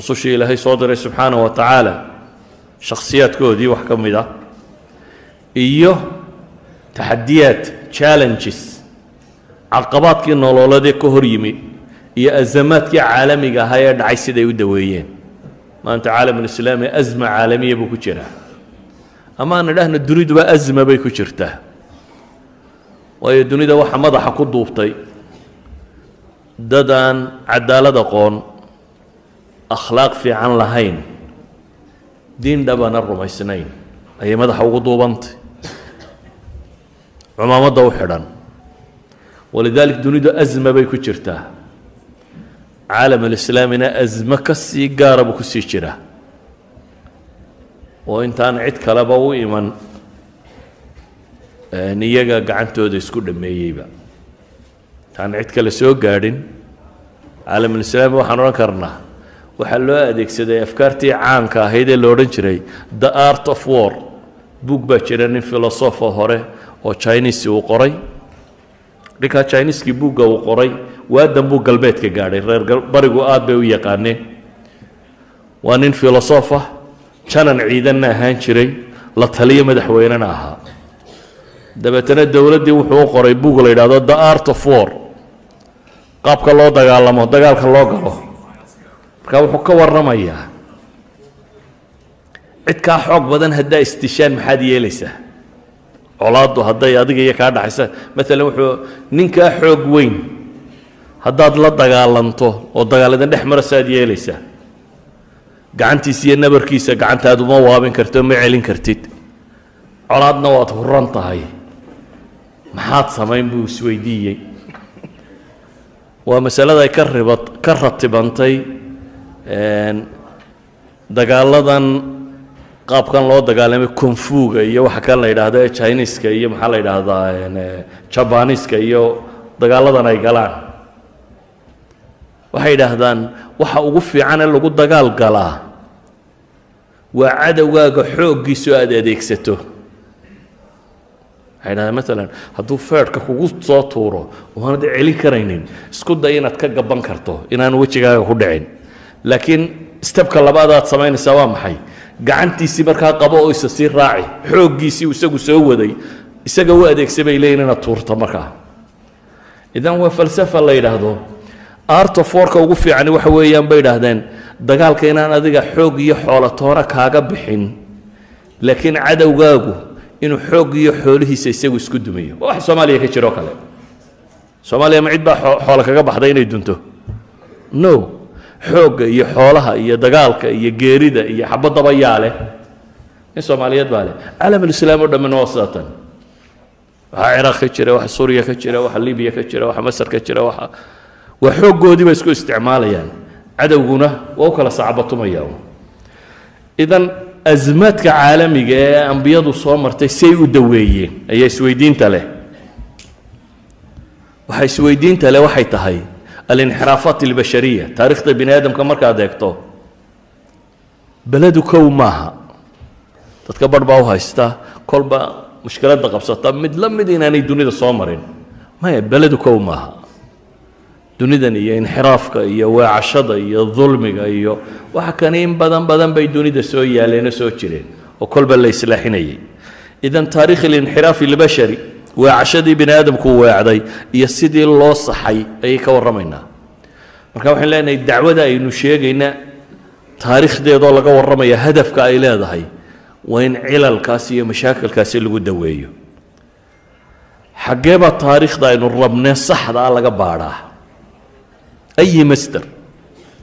rusushii ilaahay soo diray subxaana wa tacaala shakhsiyaadkoodii wax ka mid ah iyo taxadiyaad challenges caqabaadkii nololadee ka hor yimi iyo azamaadkii caalamiga ahaa ee dhacay siday u daweeyeen. Maanta caalamulislaami asma caalamiya buu ku jiraa. Ama aan duniduba asma bay ku jirtaa. Waayo dunida waxa madaxa ku duubtay. Dad aan cadaalad aqoon akhlaaq fiican lahayn diin dhabana rumaysnayn ayay madaxa ugu duubantay. Cumaamadda u xidhan walidaalik dunidu asma bay ku jirtaa. Caalam alislaamina asmo ka sii gaara buu ku jiraa. Oo intaan cid kaleba u iman iyaga gacantooda isku dhameeyeyba. Intaan cid kale soo gaadhin caalamulislaami waxaan odhan karnaa waxaa loo adeegsaday afkaartii caanka ahayd ee la jiray the art of war. Buug baa jira nin filosofo hore oo chinese uu qoray. Dhinkaa chineskii buugga uu qoray waadan buu galbeedka gaadhay reer barigu aad bay u yaqaaneen. Waa nin filosofa janan ciidanna ahaan jiray la taliyo madaxweynena ahaa. Dabeetana dowladdii wuxuu u qoray buug la yidhahdo the art of war. Qaabka loo dagaalamo dagaalka loo galo marka wuxuu ka warramayaa. Cid kaa xoog badan haddaa istishaan maxaad yeelaysaa? Colaaddu hadday adiga iyo kaa dhaxaysa maalan wuxuu ninkaa xoog weyn haddaad la dagaalanto oo dagaaladan dhex mara yeelaysaa. Gacantiisa iyo nabarkiisa gacantaadu ma waabin karto ma celin kartid. Colaadna waad huran tahay. Maxaad samayn buu isweydiiyey waa masalada ay ka riba ka ratibantay dagaaladan qaabkan loo dagaalamay konfuga iyo waxa kan la yidhaahdo ee chiniiska iyo maxaa la yidhaahdaa jabaniiska iyo dagaaladan ay galaan. Waxay yidhaahdaan waxa ugu fiican ee lagu dagaal galaa waa cadowgaaga xooggiiso aada adeegsato. Waxay yidhahdaan maalan hadduu feedhka kugu soo tuuro oonad celin karaynin. Isku day inaad ka gaban karto inaan wejigaaga ku dhicin laakiin stebka labaad aad samaynaysaa waa maxay? Gacantiisii markaa qabo oo isa sii raaci xooggiisii isagu soo waday isaga u adeegsa bay leeyihiin inaad tuurto markaa. Idan waa falsafa la yidhaahdo. Art of warka ugu fiicani waxa weeyaan bay idhaahdeen dagaalka inaan adiga xoog iyo xoolatoona kaaga bixin laakiin cadowgaagu inuu xoog iyo xoolihiisa isagu isku dumiyo. Wax soomaaliya ka jiroo kale. Soomaaliya ma cid baa xoolo kaga baxday inay dunto? No xoogga iyo xoolaha iyo dagaalka iyo geerida iyo xabadaba yaa leh in soomaaliyeed baa leh. Caalamulislaam oo dhammina waa sidaa tan waxaa ciraaq ka jira waxa suuriya ka jira waxa libiya ka jira waxa masar ka jira waxa waa xooggoodii bay isku isticmaalayaan. Cadowguna waa u kala sacbatumaya idan asmaadka caalamiga ee ambiyadu soo martay say u daweeyeen ayaa isweydiinta leh. Waxa isweydiinta leh waxay tahay alinxiraafaat albashariya taarikhda bini aadamka markaad eegto beledu kow maaha. Dadka barh baa u haysta kolba mushkiladda qabsata. Mid la mid inaanay dunida soo marin maya beledu kow maaha. Dunidan iyo inxiraafka iyo weecashada iyo dulmiga iyo waxa kani in badan badan bay dunida soo yaaleenoo soo jireen oo kolba la islaaxinayay. Idan taarikh alinxiraaf albashari weecashadii bini aadamku weecday iyo sidii loo saxay ayay ka warramaynaa. Marka waxaan leenahay dacwada aynu sheegayna taariikhdeedoo laga warramaya hadafka ay leedahay waa in cilalkaasi iyo mashaakilkaasi lagu daweeyo. Xaggeebaa taariikhda aynu rabnee saxda laga baadhaa? Ayi masder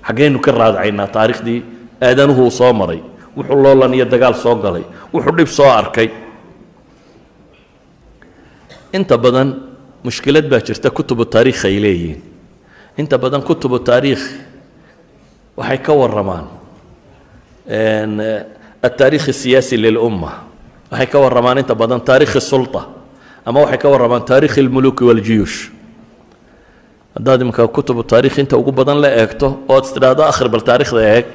xaggeynu ka raadcaynaa taariikhdii aadanuhu uu soo maray wuxuu loolan iyo dagaal soo galay wuxuu dhib soo arkay inta badan mushkilad baa jirta kutubu taariikh ay leeyihiin. Inta badan kutubu taariikh waxay ka waramaan eh, ataariikh siyaasi lilumma waxay ka waramaan inta badan taariikhi sulta ama waxay ka waramaan taariikhi lmuluki waljuyuush haddaad imika kutubu taariikh inta ugu badan la eegto ood tidhaahdo akhri bal taariikhda eeg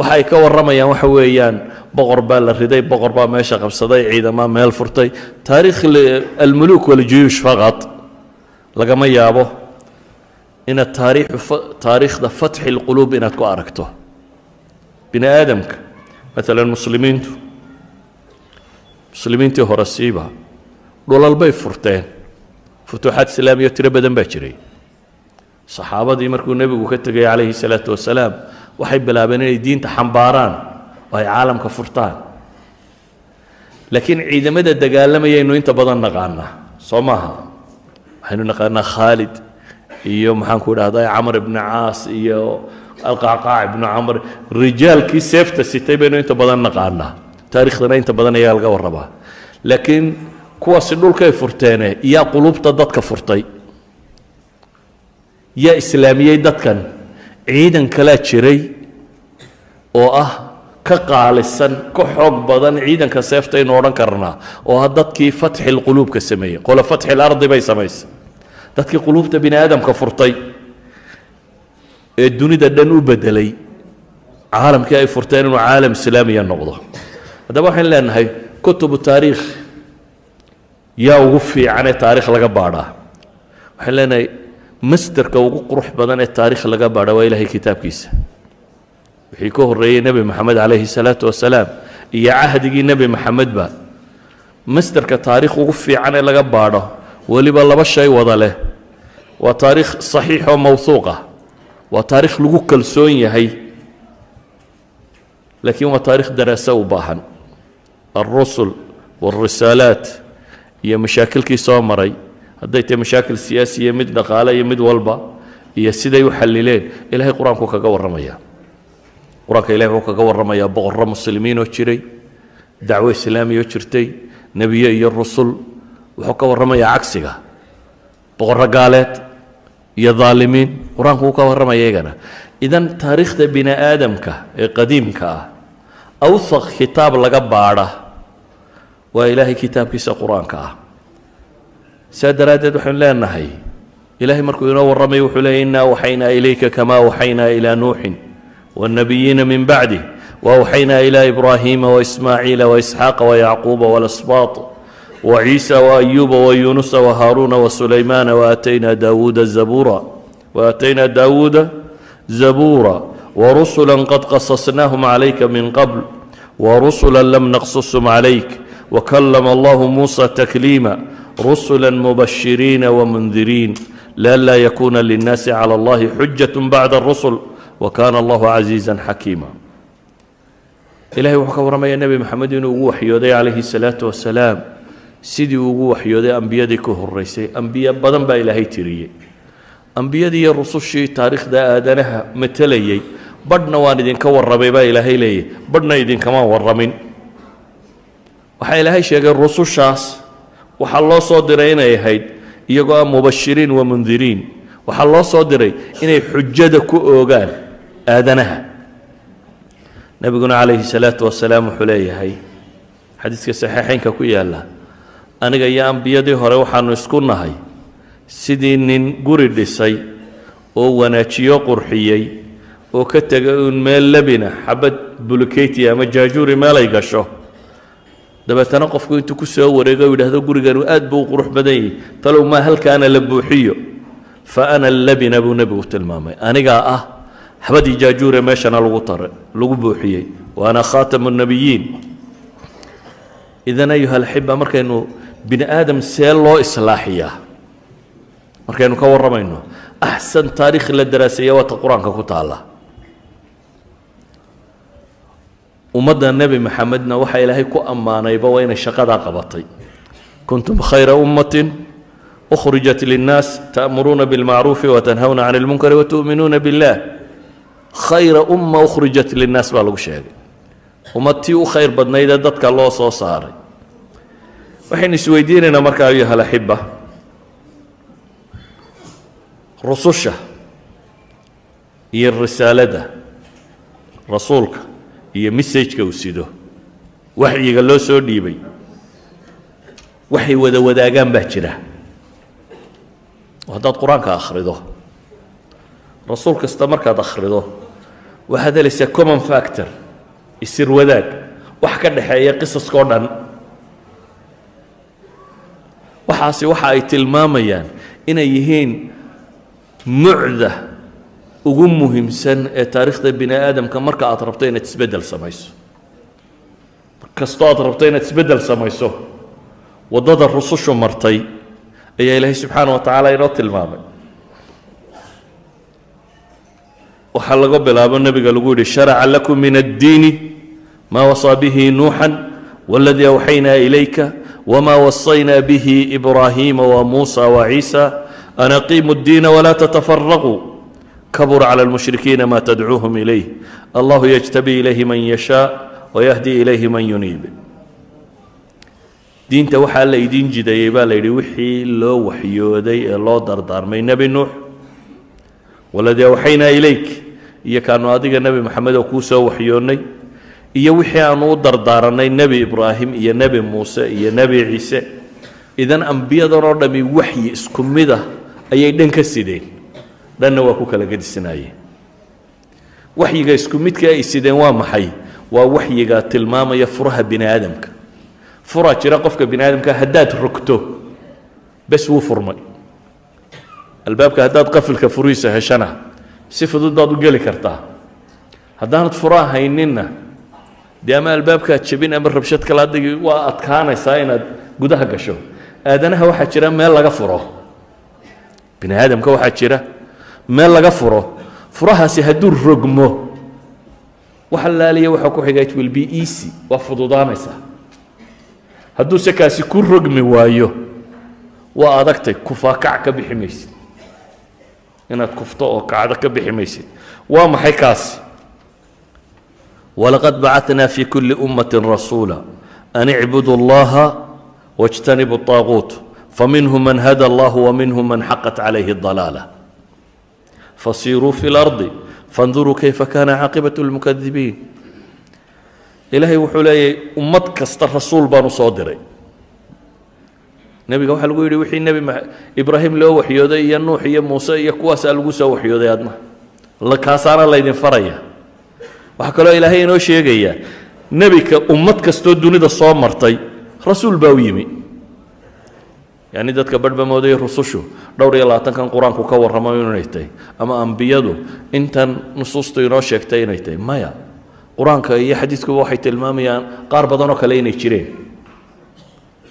waxa ay ka warramayaan waxa weeyaan boqor baa la riday boqor baa meesha qabsaday ciidamaa meel furtay. Taarikh almuluuk waljuyuush faqad lagama yaabo inaad taariikhu taariikhda fatxi lquluub inaad ku aragto. Bini aadamka maalan muslimiintu muslimiintii hore siiba dhulal bay furteen. Futuuxaad islaamiya tiro badan baa jiray. Saxaabadii markuu nebigu ka tegay calayhi salaatu wasalaam waxay bilaabeen inay diinta xambaaraan oo ay caalamka furtaan. Laakiin ciidamada dagaalamayaynu inta badan naqaanaa soo maaha. Waxaynu naqaanaa khaalid iyo maxaan ku idhahdaa camar ibni caas iyo alqacqaac ibnu camr rijaalkii seefta sitay baynu inta badan naqaanaa. Taarikhdana inta badan ayaa laga warrabaa. Laakiin kuwaasi dhulkay furteene yaa qulubta dadka furtay yaa islaamiyey dadkan ciidan kalaa jiray oo ah ka qaalisan ka xoog badan ciidanka seeftaynu odhan karnaa oo ah dadkii fatxil quluubka sameeyey. Qole fatxil ardi bay samaysay dadkii quluubta bini aadamka furtay ee dunida dhan u bedelay caalamkii ay furteen inuu caalam islaamiya noqdo. Haddaba waxaan leenahay kutubu taariikh yaa ugu fiicanee taarikh laga baadhaa. Waxaan leenahay masderka ugu qurux badan ee taarikh laga baadha waa ilaahay kitaabkiisa. Wixii ka horreeyey nebi moxamed calayhi salaatu wasalaam iyo cahdigii nebi moxamedba masderka taarikh ugu fiican ee laga baadho weliba laba shay wada leh. Waa taarikh saxiix oo mawhuuq ah. Waa taarikh lagu kalsoon yahay laakiin waa taarikh daraaso u baahan. Alrusul waalrisaalaat iyo mashaakilkii soo maray hadday tahay mashaakil siyaasi iyo mid dhaqaale iyo mid walba iyo siday u xalileen ilahay qur'aanku kaga warramaya qur'aanka ilahay wuxuu kaga warramayaa boqorro muslimiin oo jiray dacwo islaamiya oo jirtay nebiye iyo rusul. Wuxuu ka warramayaa cagsiga boqorro gaaleed iyo daalimiin. Qur'aanku wuu ka warramaya iyagana idan taariikhda bini aadamka ee qadiimka ah awthaq kitaab laga baadha waa ilaahay kitaabkiisa qur'aanka ah saa daraaddeed waxaynu leenahay ilahay markuu inoo warramay wuxuu leeyay innaa waxaynaa ilayka kamaa waxaynaa ilaa nuuxin والنبيين من بعده وأوحينا إلى إبراهيم وإسماعيل وإسحاق ويعقوب والأسباط وعيسى وأيوب ويونس وهارون وسليمان وآتينا داود زبورا وآتينا داود زبورا ورسلا قد قصصناهم عليك من قبل ورسلا لم نقصصهم عليك وكلم الله موسى تكليما رسلا مبشرين ومنذرين لئلا يكون للناس على الله حجة بعد الرسل وكان الله عزيزا حكيما إلهي وحكى ورمي النبي محمد إنه وحيودي عليه الصلاة والسلام sidii ugu waxyooday ambiyadii ka horeysay ambiye badan baa ilaahay tiriyey ambiyadii iyo rusushii taariikhda aadanaha matelayey badhna waan idinka warramay baa ilaahay leeyahy badhna idinkamaan warramin waxaa ilaahay sheegay rusushaas waxaa loo soo diray inay ahayd iyagoo ah mubashiriin wa mundiriin. Waxaa loo soo diray inay xujada ku oogaan aadanaha. Nebiguna calayhi salaatu wasalaam wuxuu leeyahay xadiiska saxiixeynka ku yaalla aniga iyo ambiyadii hore waxaanu isku nahay sidii nin guri dhisay oo wanaajiyo qurxiyey oo ka tegay uun meel labina xabad buluketi ama jaajuuri meelay gasho dabeetana qofku intuu ku soo wareego u yidhahdo guriganu aad buu u qurux badan yahay. Talow maa halkaana la buuxiyo. Fa ana labina buu nebigu tilmaamay. Anigaa ah xabadii jaajuure meeshana lagu tara lagu buuxiyey. Wa ana khaatamu nnabiyiin. Idan ayuha alxiba markaynu bini aadam see loo islaaxiyaa. Markaynu ka warramayno axsan taariikh la daraaseeya waata qur'aanka ku taalla ummadda nebi maxamedna waxaa ilaahay ku ammaanayba waa inay shaqadaa qabatay. Kuntum khayra ummatin ukhrijat linnaas ta'muruuna bilmacruufi watanhawna can ilmunkari watu'minuuna billah. Khayra umma ukhrijat linnaas baa lagu sheegay. Ummad u khayr badnaydee dadka loo soo saaray. Waxaynu isweydiinaynaa marka ayuha alaxiba rususha iyo risaalada rasuulka iyo messajka uu sido. Waxyiga loo soo dhiibay. Waxay wada wadaagaan baa jira. Haddaad qur'aanka akhrido. Rasuul kasta markaad akhrido waxaad helaysaa common factor isir wadaag wax ka dhexeeya qisaskao dhan. Waxaasi waxa ay tilmaamayaan inay yihiin mucda ugu muhiimsan ee taariikhda bini aadamka marka aad rabto inaad isbeddel samayso. Kastoo aad rabto inaad isbeddel samayso waddada rusushu martay ayaa ilaahay subxaana wa tacaala inoo tilmaamay. Waxaa laga bilaabo nebiga lagu yidhi sharaca lakum min addiini maa wasaa bihi nuuxan waladii awxaynaa ilayka wma wasaynaa bihi ibraahiima wamuusa waciisa an aqiimu اddiina walaa tatafaraquu kabura cala lmushrikiina ma tadcuuhum ilayh allahu yajtabi ilayhi man yashaa wayahdi ilayhi man yuniib diinta waxaa la idiin jidayey baa la yidhi wixii loo waxyooday ee loo dardaarmay nebi nuux waladii awxaynaa ilayk iyo kaanu adiga nebi maxamed oo kuu soo waxyoonnay iyo wixii aanu u dardaaranay nebi ibraahim iyo nebi muuse iyo nebi ciise idan ambiyadan oo dhammi waxyi isku mid ah ayay dhan ka sideen dhanna waa ku kala gedisnaayeen waxyiga isku midka ay sideen waa maxay? Waa waxyiga tilmaamaya furaha bini aadamka furaa jira qofka bini aadamka haddaad rogto bes wuu furmay. Albaabka haddaad qafilka furihiisa heshana si fudud baad u geli kartaa. Haddaanad furaa hayninna dee ama albaabkaad jebin ama rabshad kala adigi waa adkaanaysaa inaad gudaha gasho. Aadanaha waxaa jira meel laga furo. Bini aadamka waxaa jira meel laga furo furahaasi hadduu rogmo waxa laaliya waxaa ku xiga it will be easy waa fududaanaysaa hadduuse kaasi ku rogmi waayo waa adagtay kufaakac ka bixi maysid inaad kufto oo kacdo ka bixi maysid waa maxay kaasi ولقد بعثنا في كل أمة رسولا أن اعبدوا الله واجتنبوا الطاغوت فمنهم من هدى الله ومنهم من fasiiruu fi lardi fanduruu kayfa kaana caaqibat lmukadibiin. Ilaahay wuxuu leeyahy ummad kasta rasuul baan u soo diray. Nebiga waxaa lagu yidhi wixii nebi ibraahim loo waxyooday iyo nuux iyo muuse iyo kuwaasaa lagu soo waxyooday adma kaasaana laydin faraya. Waxaa kaloo ilaahay inoo sheegaya nebika ummad kastoo dunida soo martay rasuul baa u yimi yacni dadka badhba moodaya rusushu dhowr iyo labaatankan qur'aanku ka warramo inay tahay ama ambiyadu intan nusuustu inoo sheegtay inay tahay. Maya qur'aanka iyo xadiidkuba waxay tilmaamayaan qaar badanoo kale inay jireen.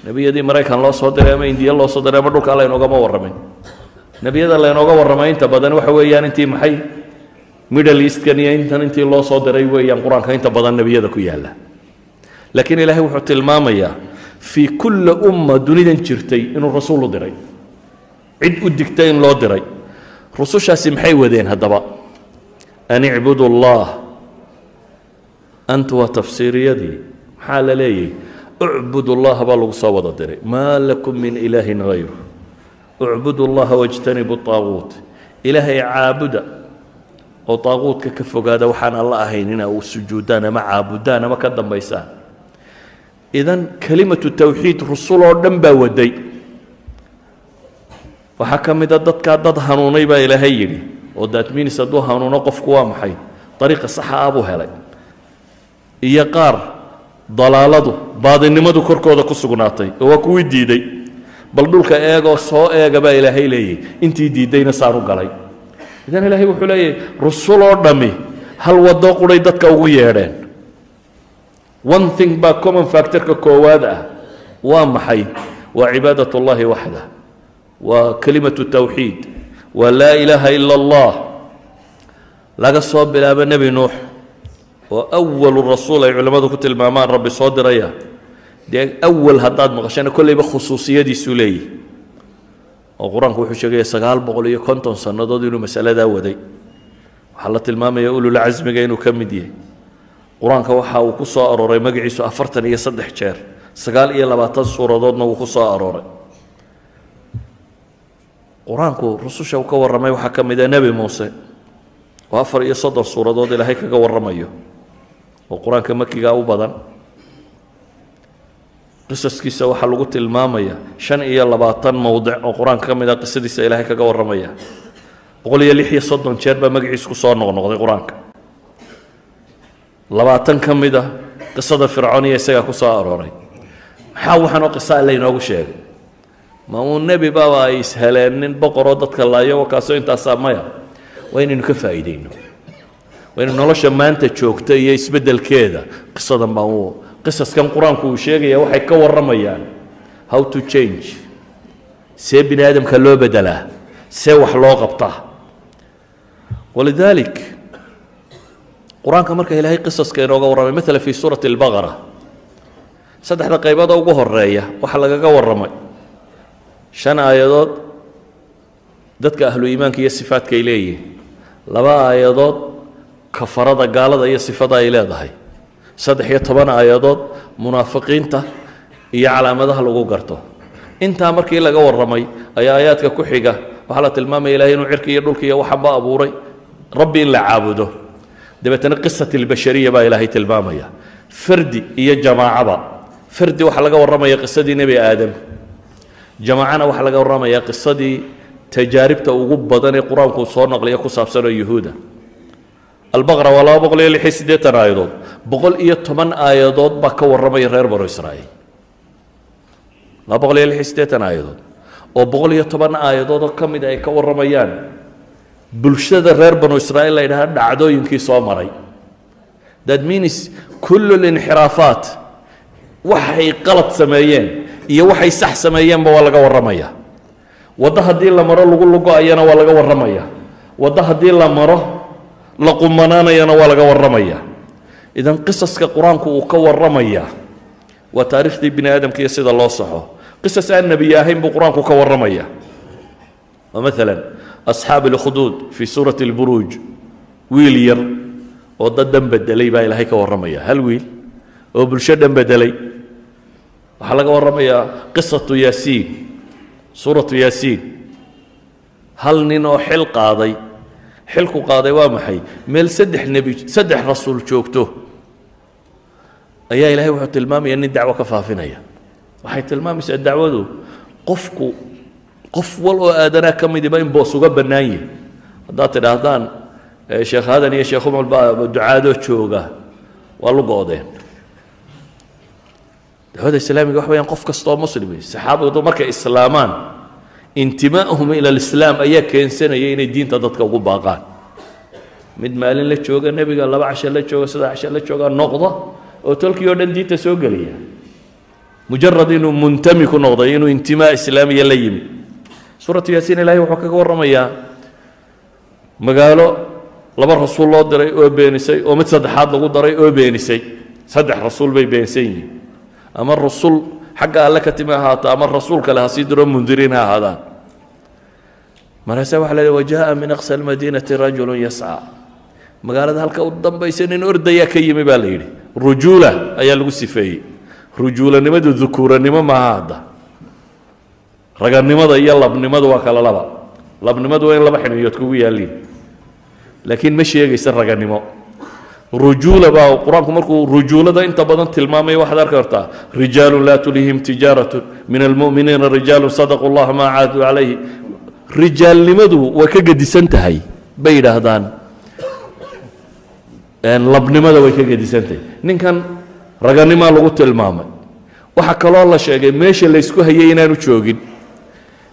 Nebiyadii maraykan loo soo diray ama indiya loo soo diray ama dhulka laynogama warramin. Nebiyada laynooga warramay inta badan waxa weeyaan intii maxay? Middle eastkan iyo intan intii loo soo diray weeyaan qur'aanka inta badan nebiyada ku yaalla. Laakiin ilaahay wuxuu tilmaamayaa fii kulli umma dunidan jirtay inuu rasuul u diray. Cid u digta in loo diray. Rusushaasi maxay wadeen haddaba? An icbudu allah. Anta waa tafsiiriyadii maxaa la leeyahy ucbudu allaha baa lagu soo wada diray. Maa lakum min ilaahin hayru ucbudu allaha wajtanibu طaaguut ilaahay caabuda oo daaquudka ka fogaada waxaan alla ahayn ina sujuudaan ama caabudaan ama ka dambaysaan idan kelimatu tawxiid rusul oo dhan baa waday. Waxaa ka mid a dadkaa dad hanuunay baa ilaahay yidhi oo daatminis hadduu hanuuno qofku waa maxay? Dariiqa saxa ah buu helay. Iyo qaar dalaaladu baadinimadu korkooda ku sugnaatay oo waa kuwii diiday. Bal dhulka eegoo soo eega baa ilaahay leeyahy intii diiddayna saanu galay. Idan ilaahay wuxuu leeyahay rusul oo dhammi hal waddo quray dadka ugu yeedheen one thing baa common factorka koowaad ah waa maxay? Waa cibaadat اllahi waxda. Waa kelimatu tawxiid. Waa laa ilaaha ila اllah laga soo bilaabo nebi nuux. Oo awalu rasuul ay culimmadu ku tilmaamaan rabbi soo diraya. Dee awal haddaad maqashana kolleyba khusuusiyadiisuu leeyihi oo qur'aanku wuxuu sheegaya sagaal boqol iyo konton sannadood inuu masaladaa waday. Waxaa la tilmaamaya ululcasmiga inuu ka mid yahay qur'aanka waxa uu ku soo arooray magaciisu afartan iyo saddex jeer sagaal iyo labaatan suuradoodna wuu ku soo arooray. Qur'aanku rususha uu ka warramay waxaa ka mid ah nebi muuse oo afar iyo soddon suuradood ilaahay kaga warramayo oo qur'aanka makigaa u badan. Qisaskiisa waxaa lagu tilmaamaya shan iyo labaatan mowdic oo qur'aanka ka mid ah qisadiisa ilaahay kaga warramaya. Boqol iyo lix iyo soddon jeer baa magaciisu ku soo noqnoqday qur'aanka labaatan ka mid ah qisada fircoon iyo isagaa ku soo arooray. Maxaa waxaanoo qisa laynoogu sheegay? Ma uu nebi baaba ay isheleen nin boqoroo dadka laayo kaasoo intaasaa maya. Waa inaynu ka faa'iidayno. Waa inu nolosha maanta joogta iyo isbeddelkeeda. Qisadan baan u qisaskan qur'aanku uu sheegaya waxay ka warramayaan. How to change. See bini aadamka loo beddelaa. See wax loo qabtaa. Walidaalik qur'aanka marka ilaahay qisaska inooga warramay maala fii suurati albaqara saddexda qaybood oo ugu horreeya waxaa lagaga warramay. Shan aayadood dadka ahlu iimaanka iyo sifaadka ay leeyihiin. Laba aayadood kafarada gaalada iyo sifada ay leedahay. Saddex iyo toban aayadood munaafiqiinta iyo calaamadaha lagu garto. Intaa markii laga warramay ayaa aayaadka ku xiga waxaa la tilmaamaya ilahay inuu cirka iyo dhulka iyo waxanba abuuray. Rabbi in la caabudo dabeetana qisat albashariya baa ilaahay tilmaamaya. Fardi iyo jamaacaba fardi waxaa laga warramaya qisadii nebi aadam. Jamaacana waxaa laga warramaya qisadii tajaaribta ugu badan ee qur'aanku soo naqliya ku saabsanoo yuhuuda. Albaqra waa laba boqol iyo lix iyo siddeetan aayadood. Boqol iyo toban aayadood baa ka warramaya reer banu israa'iil. Laba boqol iyo lix iyo siddeetan aayadood. Oo boqol iyo toban aayadood oo ka mid ay ka warramayaan bulshada reer banu israa'iil la yidhahda dhacdooyinkii soo maray. That means kullu linxiraafaat waxay qalad sameeyeen iyo waxay sax sameeyeenba waa laga warramaya. Waddo haddii la maro lagu lugo-ayana waa laga warramaya. Waddo haddii la maro la qumanaanayana waa laga warramaya. Idan qisaska qur'aanku uu ka warramaya waa taariikhdii bini aadamka iyo sida loo saxo. Qisas aan nebiy ahayn buu qur'aanku ka warramaya. Oo maalan asxaab alkhuduud fii suurati alburuuj. Wiil yar oo dad dhan bedelay baa ilaahay ka warramaya. Hal wiil oo bulsho dhan bedelay waxaa laga warramayaa qisatu yaasiin suuratu yaasiin. Hal nin oo xil qaaday. Xilku qaaday waa maxay? Meel saddex nebi saddex rasuul joogto. Ayaa ilahay wuxuu tilmaamaya nin dacwo ka faafinaya. Waxay tilmaamaysaa dacwadu qofku qof wal oo aadanaa ka midiba in boos uga bannaan yahi haddaad tidhaahdaan sheekh hadan iyo sheekh umar baa ducaadoo jooga waa lu go-deen. Islaamiga waxa weyaan qof kastoo muslimi saxaabadu markay islaamaan intimaa'uhum ila alislaam ayaa keensanaya inay diinta dadka ugu baaqaan. Mid maalin la jooga nebiga laba cashe la jooga saddex cashe la jooga noqda oo tolkii oo dhan diinta soo gelaya mujarad inuu muntami ku noqday inuu intimaa islaamiya la yimi suuratu yaasiin ilahay wuxuu kaga warramayaa magaalo laba rasuul loo diray oo beenisay oo mid saddexaad lagu daray oo beenisay. Saddex rasuul bay beensan yihiin. Ama rasul xagga alle ka timi ahaato ama rasuul kale ha diro mundiriin ha ahaadaan. Markaase waxa la wajaءa min aqsa almadiinati rajulu yascى magaalada halka u dambaysa nin ordayaa ka yimi baa la yidhi. Rujuula ayaa lagu sifeeyey. Rujuulanimadu dukuuranimo maaha hadda raganimada iyo labnimadu waa kala laba. Labnimadu waa in laba xiniyood kugu yaaliin laakiin ma sheegaysa raganimo rujuula baa qur'aanku markuu rujuulada inta badan tilmaamaya waxaad arki kartaa rijaalun laa tulihim tijaaratun min almu'miniina rijaalun sadaquu llaha maa caaduu calayhi. Rijaalnimadu way ka gedisan tahay bay yidhaahdaan. Labnimada way ka gedisan tahay. Ninkan raganimaa lagu tilmaamay. Waxaa kaloo la sheegay meesha laysku hayay inaanu joogin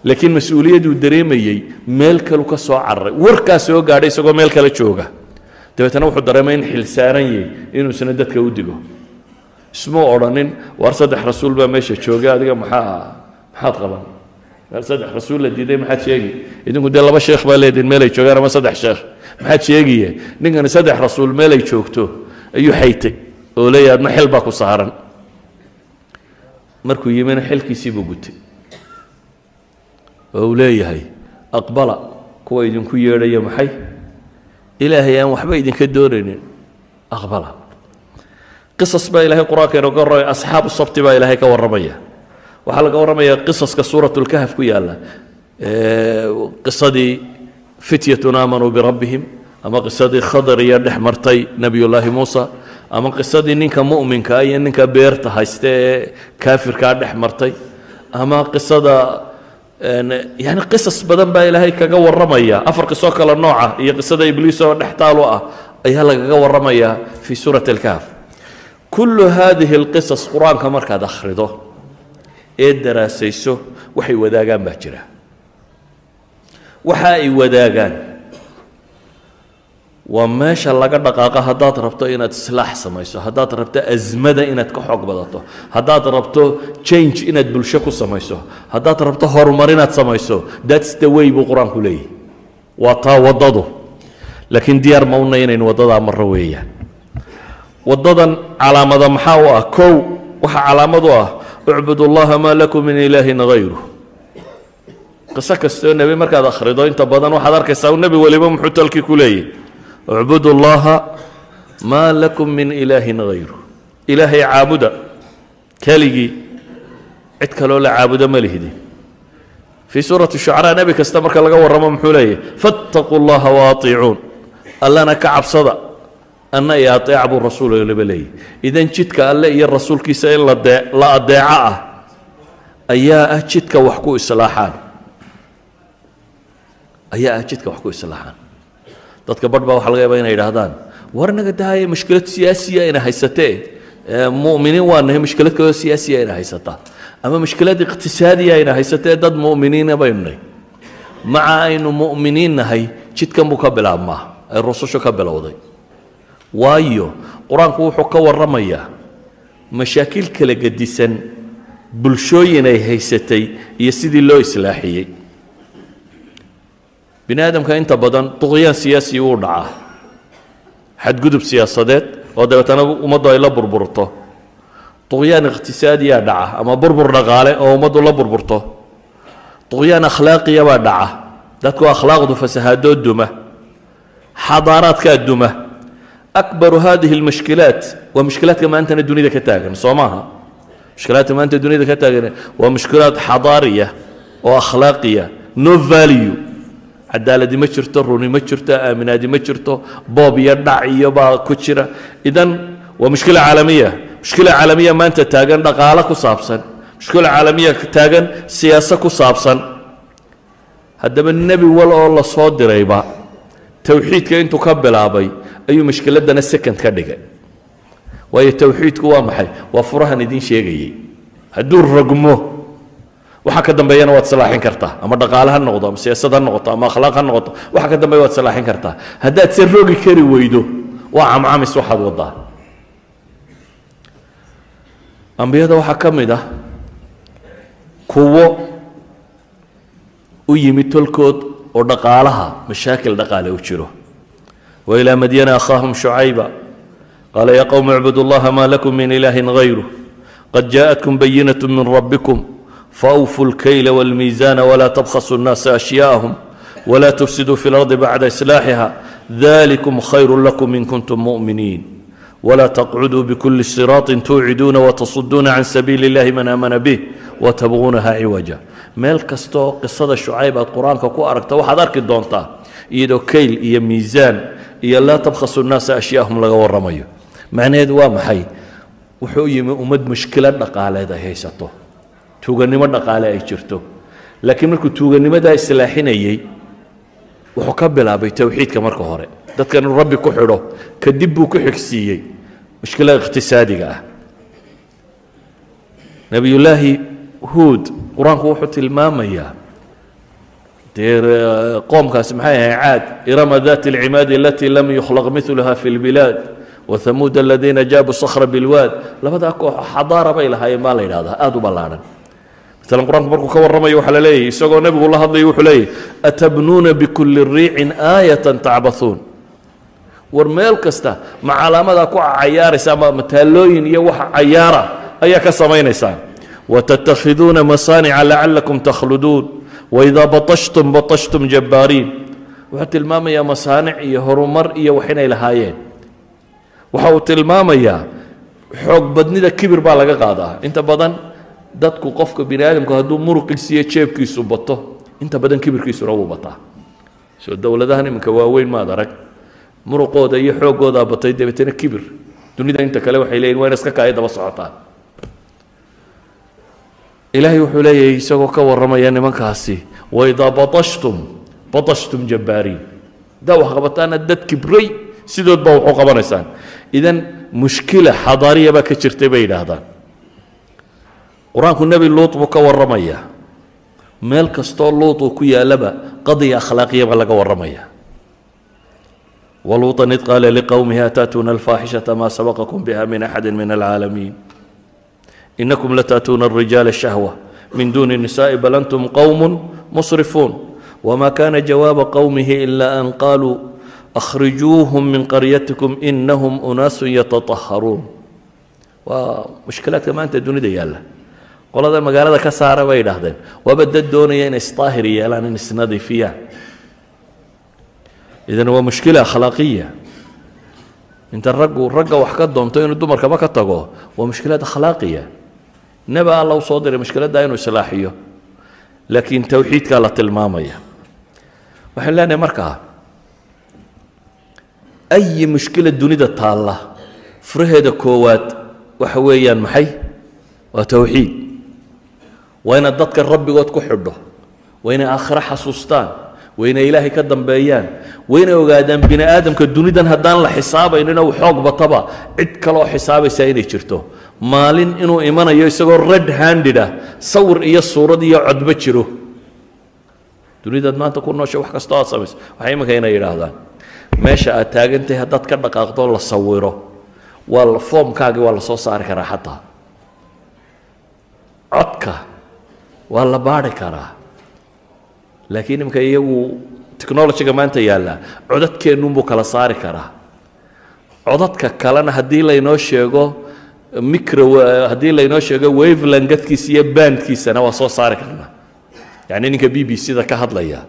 laakiin mas'uuliyaduu dareemayey meel kalu ka soo cararay warkaa soo gaadhay isagoo meel kale jooga. Dabeetana wuxuu dareemay in xil saaran yahay inuu isna dadka u digo. Ismuu odhanin waar saddex rasuul baa meesha joogay adiga maxaa maxaad qaban meel saddex rasuul la diiday maxaad sheegi? Idinku dee laba sheekh baa leediin meelay joogaan ama saddex sheekh? Maxaad sheegiye ninkani saddex rasuul meelay joogto? Ayuu xaytay oo leeyahay adna xil baa ku saaran. Markuu yimina xilkiisii buu gutay oo uu leeyahay aqbala kuwa idinku yeedhaya maxay? Ilaahay aan waxba idinka doonaynin aqbala. Qisas baa ilahay qur'aanka inooga warramaya asxaabu sabti baa ilaahay ka warramaya. Waxaa laga warramaya qisaska suuratulkahf ku yaalla. Qisadii fityatun aamanuu birabbihim ama qisadii khadar iyo dhex martay nebiyullaahi muusa ama qisadii ninka mu'minkaa iyo ninka beerta hayste ee kaafirkaa dhex martay ama qisada yani qisas badan baa ilaahay kaga warramaya. Afar qisoo kale nooca iyo qisada ibliis oo dhex taalo ah ayaa lagaga warramayaa fii suurati alkahf. Kullu haadihi alqisas qur'aanka markaad akhrido ee daraasayso waxay wadaagaan baa jira. Waxa ay wadaagaan waa meesha laga dhaqaaqa haddaad rabto inaad islaax samayso haddaad rabto asmada inaad ka xoog badato haddaad rabto change inaad bulsho ku samayso haddaad rabto horumar inaad samayso thats the way buu qur'aanku leeyahy waa taa waddadu. Laakiin diyaar ma una inaynu waddadaa marro weeyaan waddadan calaamada maxaa u ah? Kow waxaa calaamad ah ucbud ullaha maa lakum min ilaahin hayru qiso kastoo nebi markaad akhrido inta badan waxaad arkaysaa nebi weliba muxuu talkii ku leeyahy ucbud ullaha maa lakum min ilaahin hayru ilaahay caabuda keligii cid kaloo la caabudo ma lihdi. Fii suurati shucaraa nebi kasta marka laga warramo muxuu leeyahy fattaquu llaha waatiicuun allana ka cabsada anna iyo ateeca buu rasuulba leeyahy idan jidka alle iyo rasuulkiisa in la adeeco ah ayaa ah jidka wax ku islaaxaan. Ayaa ah jidka wax ku islaaxaan dadka badh baa laga yaaba inay idhaahdaan war naga dahaye mushkilad siyaasiya ina haysatee? Mu'miniin waa nahay mushkilad kaloo siyaasiya ina haysataa ama mushkilad iqtisaadiya ayna haysatee dad mu'miniina baynu nahay? Maca aynu mu'miniin nahay jidkan buu ka bilaabmaa ay rusushu ka bilowday. Waayo qur'aanku wuxuu ka warramayaa mashaakil kala gedisan bulshooyin ay haysatay iyo sidii loo islaaxiyey bini aadamka inta badan duqyaan siyaasi uu dhacaa xadgudub siyaasadeed oo dabeetana ummaddu ay la burburto. Duqyaan iqhtisaadiyaa dhaca ama burbur dhaqaale oo ummaddu la burburto. Duqyaan akhlaaqiya baa dhaca. Dadku akhlaaqdu fasahaadoo duma. Xadaaraadkaa duma. Akbaru hadihi almushkilaat waa mushkilaadka maantana dunida ka taagan soo maaha? Mushkilaadka maanta dunida ka taagan waa mushkilaad xadaariya oo akhlaaqiya no value cadaaladi ma jirto runi ma jirto aaminaadi ma jirto boob iyo dhac iyo baa ku jira idan waa mushkila caalamiya mushkila caalamiya maanta taagan dhaqaalo ku saabsan mushkila caalamiya taagan siyaasa ku saabsan haddaba nebi wal oo la soo dirayba towxiidka intuu ka bilaabay ayuu mushkiladana second ka dhigay waayo towxiidku waa maxay waa furahan idiin sheegayey hadduu rogmo waxa ka dambeeyana waad salaaxin kartaa. Ama dhaqaale ha noqdo ama siyaasad ha noqoto ama akhlaaq ha noqoto waxa ka dambeeya waad salaaxin kartaa. Haddaad se rogi kari weydo waa camcamis waxaad waddaa. Ambiyada waxaa ka mid ah kuwo u yimid tolkood oo dhaqaalaha mashaakil dhaqaale u jiro. Wa ilaa madyana akhaahum shucayba qaala yaa qowmi icbudu اllaha ma lakum min ilaahin hayru qad jaaءatkum bayinat min rabbikum fawfu اlkayla wاlmiisaana wlaa tabkhasu اnnaasa ashyaahm wlaa tufsiduu fi اlardi bacda islaaxiha dalikum khayru lakum in kuntum muminiin wlaa taqcuduu bkuli siraaطin tuuciduuna watasuduuna can sabiili اllahi man aamana bih watabquunaha ciwaja meel kastoo qisada shucayb aad qur'aanka ku aragta waxaad arki doontaa iyadoo kayl iyo miisaan iyo laa tabkhasu اnnaasa ashyaahum laga waramayo macnaheedu waa maxay wuxuu yimi ummad mushkilad dhaqaaleed ay haysato tuugannimo dhaqaale ay jirto. Laakiin markuu tuuganimadaa islaaxinayey wuxuu ka bilaabay towxiidka marka hore. Dadkan inuu rabbi ku xidho kadib buu ku xigsiiyey. Mushkilada iqhtisaadiga ah. Nebiyullaahi huud qur'aanku wuxuu tilmaamayaa dee qoomkaasi maxay ahay caad irama dati alcimaadi alatii lam yukhlaq miluha fi lbilaad wathamuud aladiina jaabuu sakhra bilwaad. Labadaa koox xadaara bay lahaayeen baa la yidhahdaa aada u ballaadhan maalan qur'aanku markuu ka warramayo waxaa la leeyahy isagoo nebigu la hadlayo wuxuu leeyahy atabnuuna bikulli riicin aayatan tacbauun war meel kasta ma calaamadaa ku cayaaraysa ama mataalooyin iyo waxa cayaara ayaa ka samaynaysaa watattakhiduuna masaanica lacalakum takhluduun waidaa batashtum batashtum jabbaariin wuxuu tilmaamayaa masaanic iyo horumar iyo wax inay lahaayeen. Waxa uu tilmaamayaa xoogbadnida kibir baa laga qaadaa. Inta badan dadku qofka aadamku hadduu muruqiisa iyo jeebkiisu bato inta badan kibirkiisuna wuu bataa. Soo dowladahan iminka waaweyn maad arag. Muruqooda iyo xoogoodaa batay dabeetana kibir. Dunida inta kale waxay leeyihiin waa ina iska kaaya daba socotaan ilaahay wuxuu leeyahay isagoo ka warramaya nimankaasi waidaa batashtum batashtum jabbaariin haddaa wax qabataana dad kibray sidood baa qabanaysaan. Idan mushkila xadaariya baa ka jirtay bay yidhaahdaan qur'aanku nebi luut buu ka warramayaa meel kastoo luut uu ku yaallaba qadiya akhlaaqiyaba laga warramaya. Waluuطan id qaala liqowmihi ata'tuuna alfaaxishata maa sabaqakum biha min axadi min alcaalamiin? Inakum lata'tuuna alrijaala shahwa. Min duuni nisaa'i bal antum qowm musrifuun. Wma kana jawaaba qowmihi ila an qaluu akhrijuuhum min qaryatikum inahum unaasu yataطaharuun waa mushkilaadka maanta dunida yaalla qolada magaalada ka saara bay idhaahdeen. Waaba dad doonaya inay isdaahir yeelaan in isnadiifiyaan idan waa mushkila akhlaaqiya inta raggu ragga wax ka doonto inuu dumarkaba ka tago waa mushkilad akhlaaqiya neba alla u soo diray mushkiladda inuu islaaxiyo. Laakiin towxiidkaa la tilmaamaya. Waxaan leenahay markaa ayi mushkila dunida taalla? Furaheeda koowaad waxa weeyaan maxay? Waa towxiid waa inaad dadka rabbigood ku xidho. Waa inay aakhiro xasuustaan. Waa inay ilaahay ka dambeeyaan. Waa inay ogaadaan bini aadamka dunidan haddaan la xisaabaynin ou xoog bataba. Cid kaloo xisaabaysaa inay jirto. Maalin inuu imanayo isagoo red handed sawir iyo suurad iyo codba jiro. Dunidaad maanta ku noosha wax kastoo aad samayso. Waxay iminka inay yidhaahdaan. Meesha aad taagantahay haddaad ka dhaqaaqdo la sawiro. Waa foomkaagii waa la soo saari karaa xataa. Codka waa la baari karaa laakiin imika iyagu technologyga maanta yaallaa codadkeennunbuu kala saari karaa codadka kalena haddii laynoo sheego micro haddii laynoo sheego wavelangadkiisa iyo bandkiisana waa soo saari karnaa yacni ninka b b c da ka hadlaya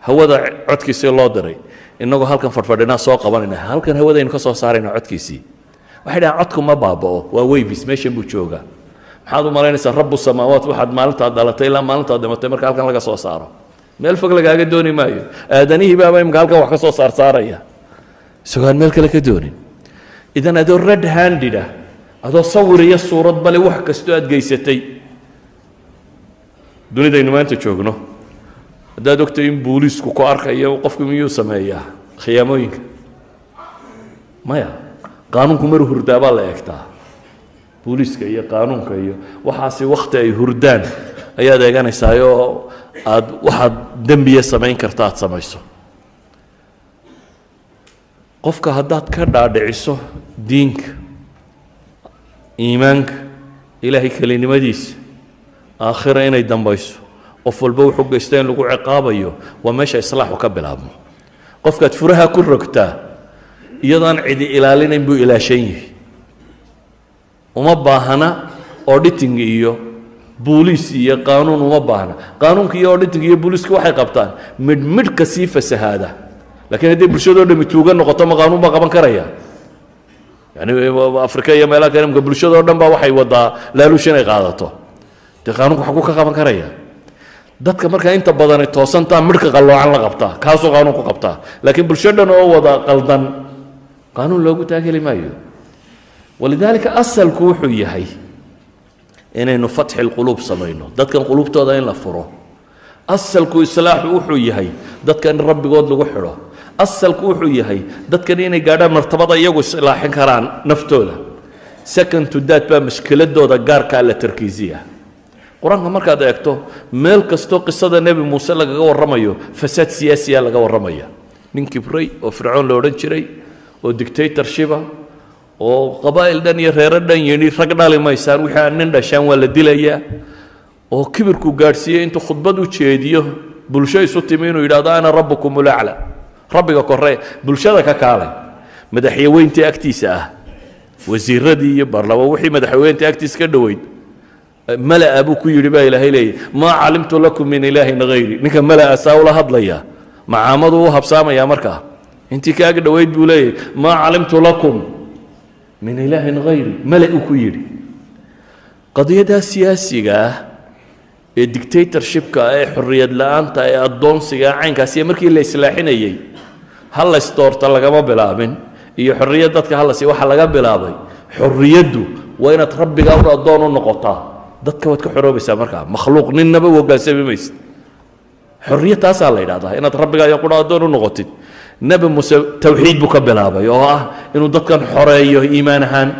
hawada codkiisii loo diray innagoo halkan fadhfadhinaa soo qabanayna halkan hawadaynu ka soo saarayna codkiisii. Waxay dhahaan codku ma baaba'o waa waves meeshan buu joogaa maxaad u malaynaysaa rabu samaawaat waxaad maalintaad dhalatay ilaa maalintaad dhimatay marka halkan laga soo saaro. Meel fog lagaaga dooni maayo. Aadanihii baaba imika halkan wax ka soo saarsaaraya isagoo aan meel kale ka doonin. Idan adoo red handed ah adoo sawir iyo suurad bale wax kastoo aad geysatay. Dunidaynu maanta joogno. Haddaad ogtay in booliisku ku arkayo qofku miyuu sameeyaa? Khiyaamooyinka. Maya qaanuunku mar hurdaa baa la eegtaa booliiska iyo qaanuunka iyo waxaasi wakhti ay hurdaan. Ayaad eeganaysaa oo aad waxaad dembiya samayn karta aad samayso. Qofka haddaad ka dhaadhiciso diinka iimaanka ilaahay kelinimadiisa aakhira inay dambayso qof walba wuxuu geysta in lagu ciqaabayo waa meesha islaaxu ka bilaabmo. Qofkaad furaha ku rogtaa iyadoon cidi ilaalinayn buu ilaashan yihi uma baahana auditing iyo booliis iyo qaanuun uma baahna. Qaanuunka iyo auditing iyo booliisku waxay qabtaan. Midhmidhka sii fasahaada. Laakiin hadday bulshadoo dhami tuuga noqoto ma qaanuun baa qaban karaya. Yani afrika iyo meelaha kale imka bulshadoo dhan baa waxay wadaa laaluush inay qaadato. Dee qaanuunku xaguu ka qaban karaya. Dadka markaa inta badani toosantaa midhka qalloocan la qabtaa. Kaasuu qaanuunku qabtaa. Laakiin bulsho dhan oo wada qaldan qaanuun loogu taageli maayo walidaalika asalku wuxuu yahay inaynu fatxi lquluub samayno. Dadkan quluubtooda in la furo. Asalku islaaxu wuxuu yahay dadka in rabbigood lagu xidho. Asalku wuxuu yahay dadkan inay gaadhaan martabada iyagu islaaxin karaan naftooda. Second to that baa mashkiladooda gaarkaa la tarkiisiya. Qur'aanka markaad eegto meel kastoo qisada nebi muuse lagaga warramayo fasaad siyaasiya laga warramaya. Nin kibray oo fircoon la odhan jiray oo dictatorshiba oo qabaa'il dhan iyo reero dhan yidhi rag dhali maysaan wixii aan nin dhashaan waa la dilayaa oo kibirku gaadhsiiyey intuu khudbad u jeediyo bulsho isu timi inuu yidhahdo ana rabbukum ulacla rabbiga korre bulshada ka kaalay. Madaxyaweyntii agtiisa ah wasiiradii iyo barlama wixii madaxyaweyntii agtiisa ka dhoweyd mala'a buu ku yidhi baa ilaahay leeyahy maa calimtu lakum min ilaahin hayri ninka mala'a saa ula hadlaya macaamadu u habsaamaya markaa. Intii kaaga dhoweyd buu leeyahy maa calimtu lakum min ilaahin hayri mala uu ku yidhi. Qadiyadaa siyaasiga ah ee dictatorshipka ee xorriyad la'aanta ee addoonsiga caynkaasiyo markii la islaaxinayey hallays doorta lagama bilaabin. Iyo xorriyad dadka hallas waxa laga bilaabay xorriyaddu waa inaad rabbigaa u addoon u noqotaa. Dadka waad ka xoroobaysaa markaa makhluuq ninnaba u hoggaansami maysid. Xorriyad taasaa la yidhahdaa inaad rabbigaa iyo qura addoon u noqotid nebi muuse towxiid buu ka bilaabay oo ah inuu dadkan xoreeyo iimaan ahaan.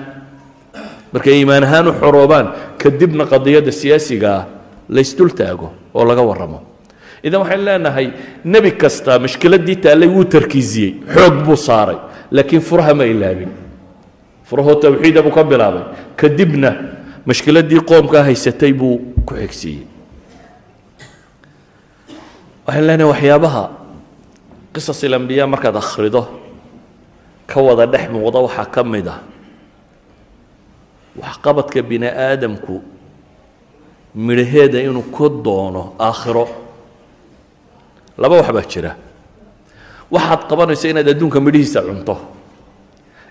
Markay iimaan ahaan u xoroobaan kadibna qadiyadda siyaasiga ah laysdul taago oo laga warramo. Idan waxaynu leenahay nebi kasta mashkiladdii taallay wuu tarkiisiyey xoog buu saaray laakiin furaha ma ilaabin. Furahoo tawxiida buu ka bilaabay kadibna mashkiladdii qoomkaa haysatay buu ku xigsiiyey waxaynu leenahay waxyaabaha qisas ilambiya markaad akhrido ka wada dhex muuqda waxaa ka mid ah. Waxqabadka bini aadamku midhaheeda inuu ka doono aakhiro. Laba wax baa jira. Waxaad qabanayso inaad adduunka midhihiisa cunto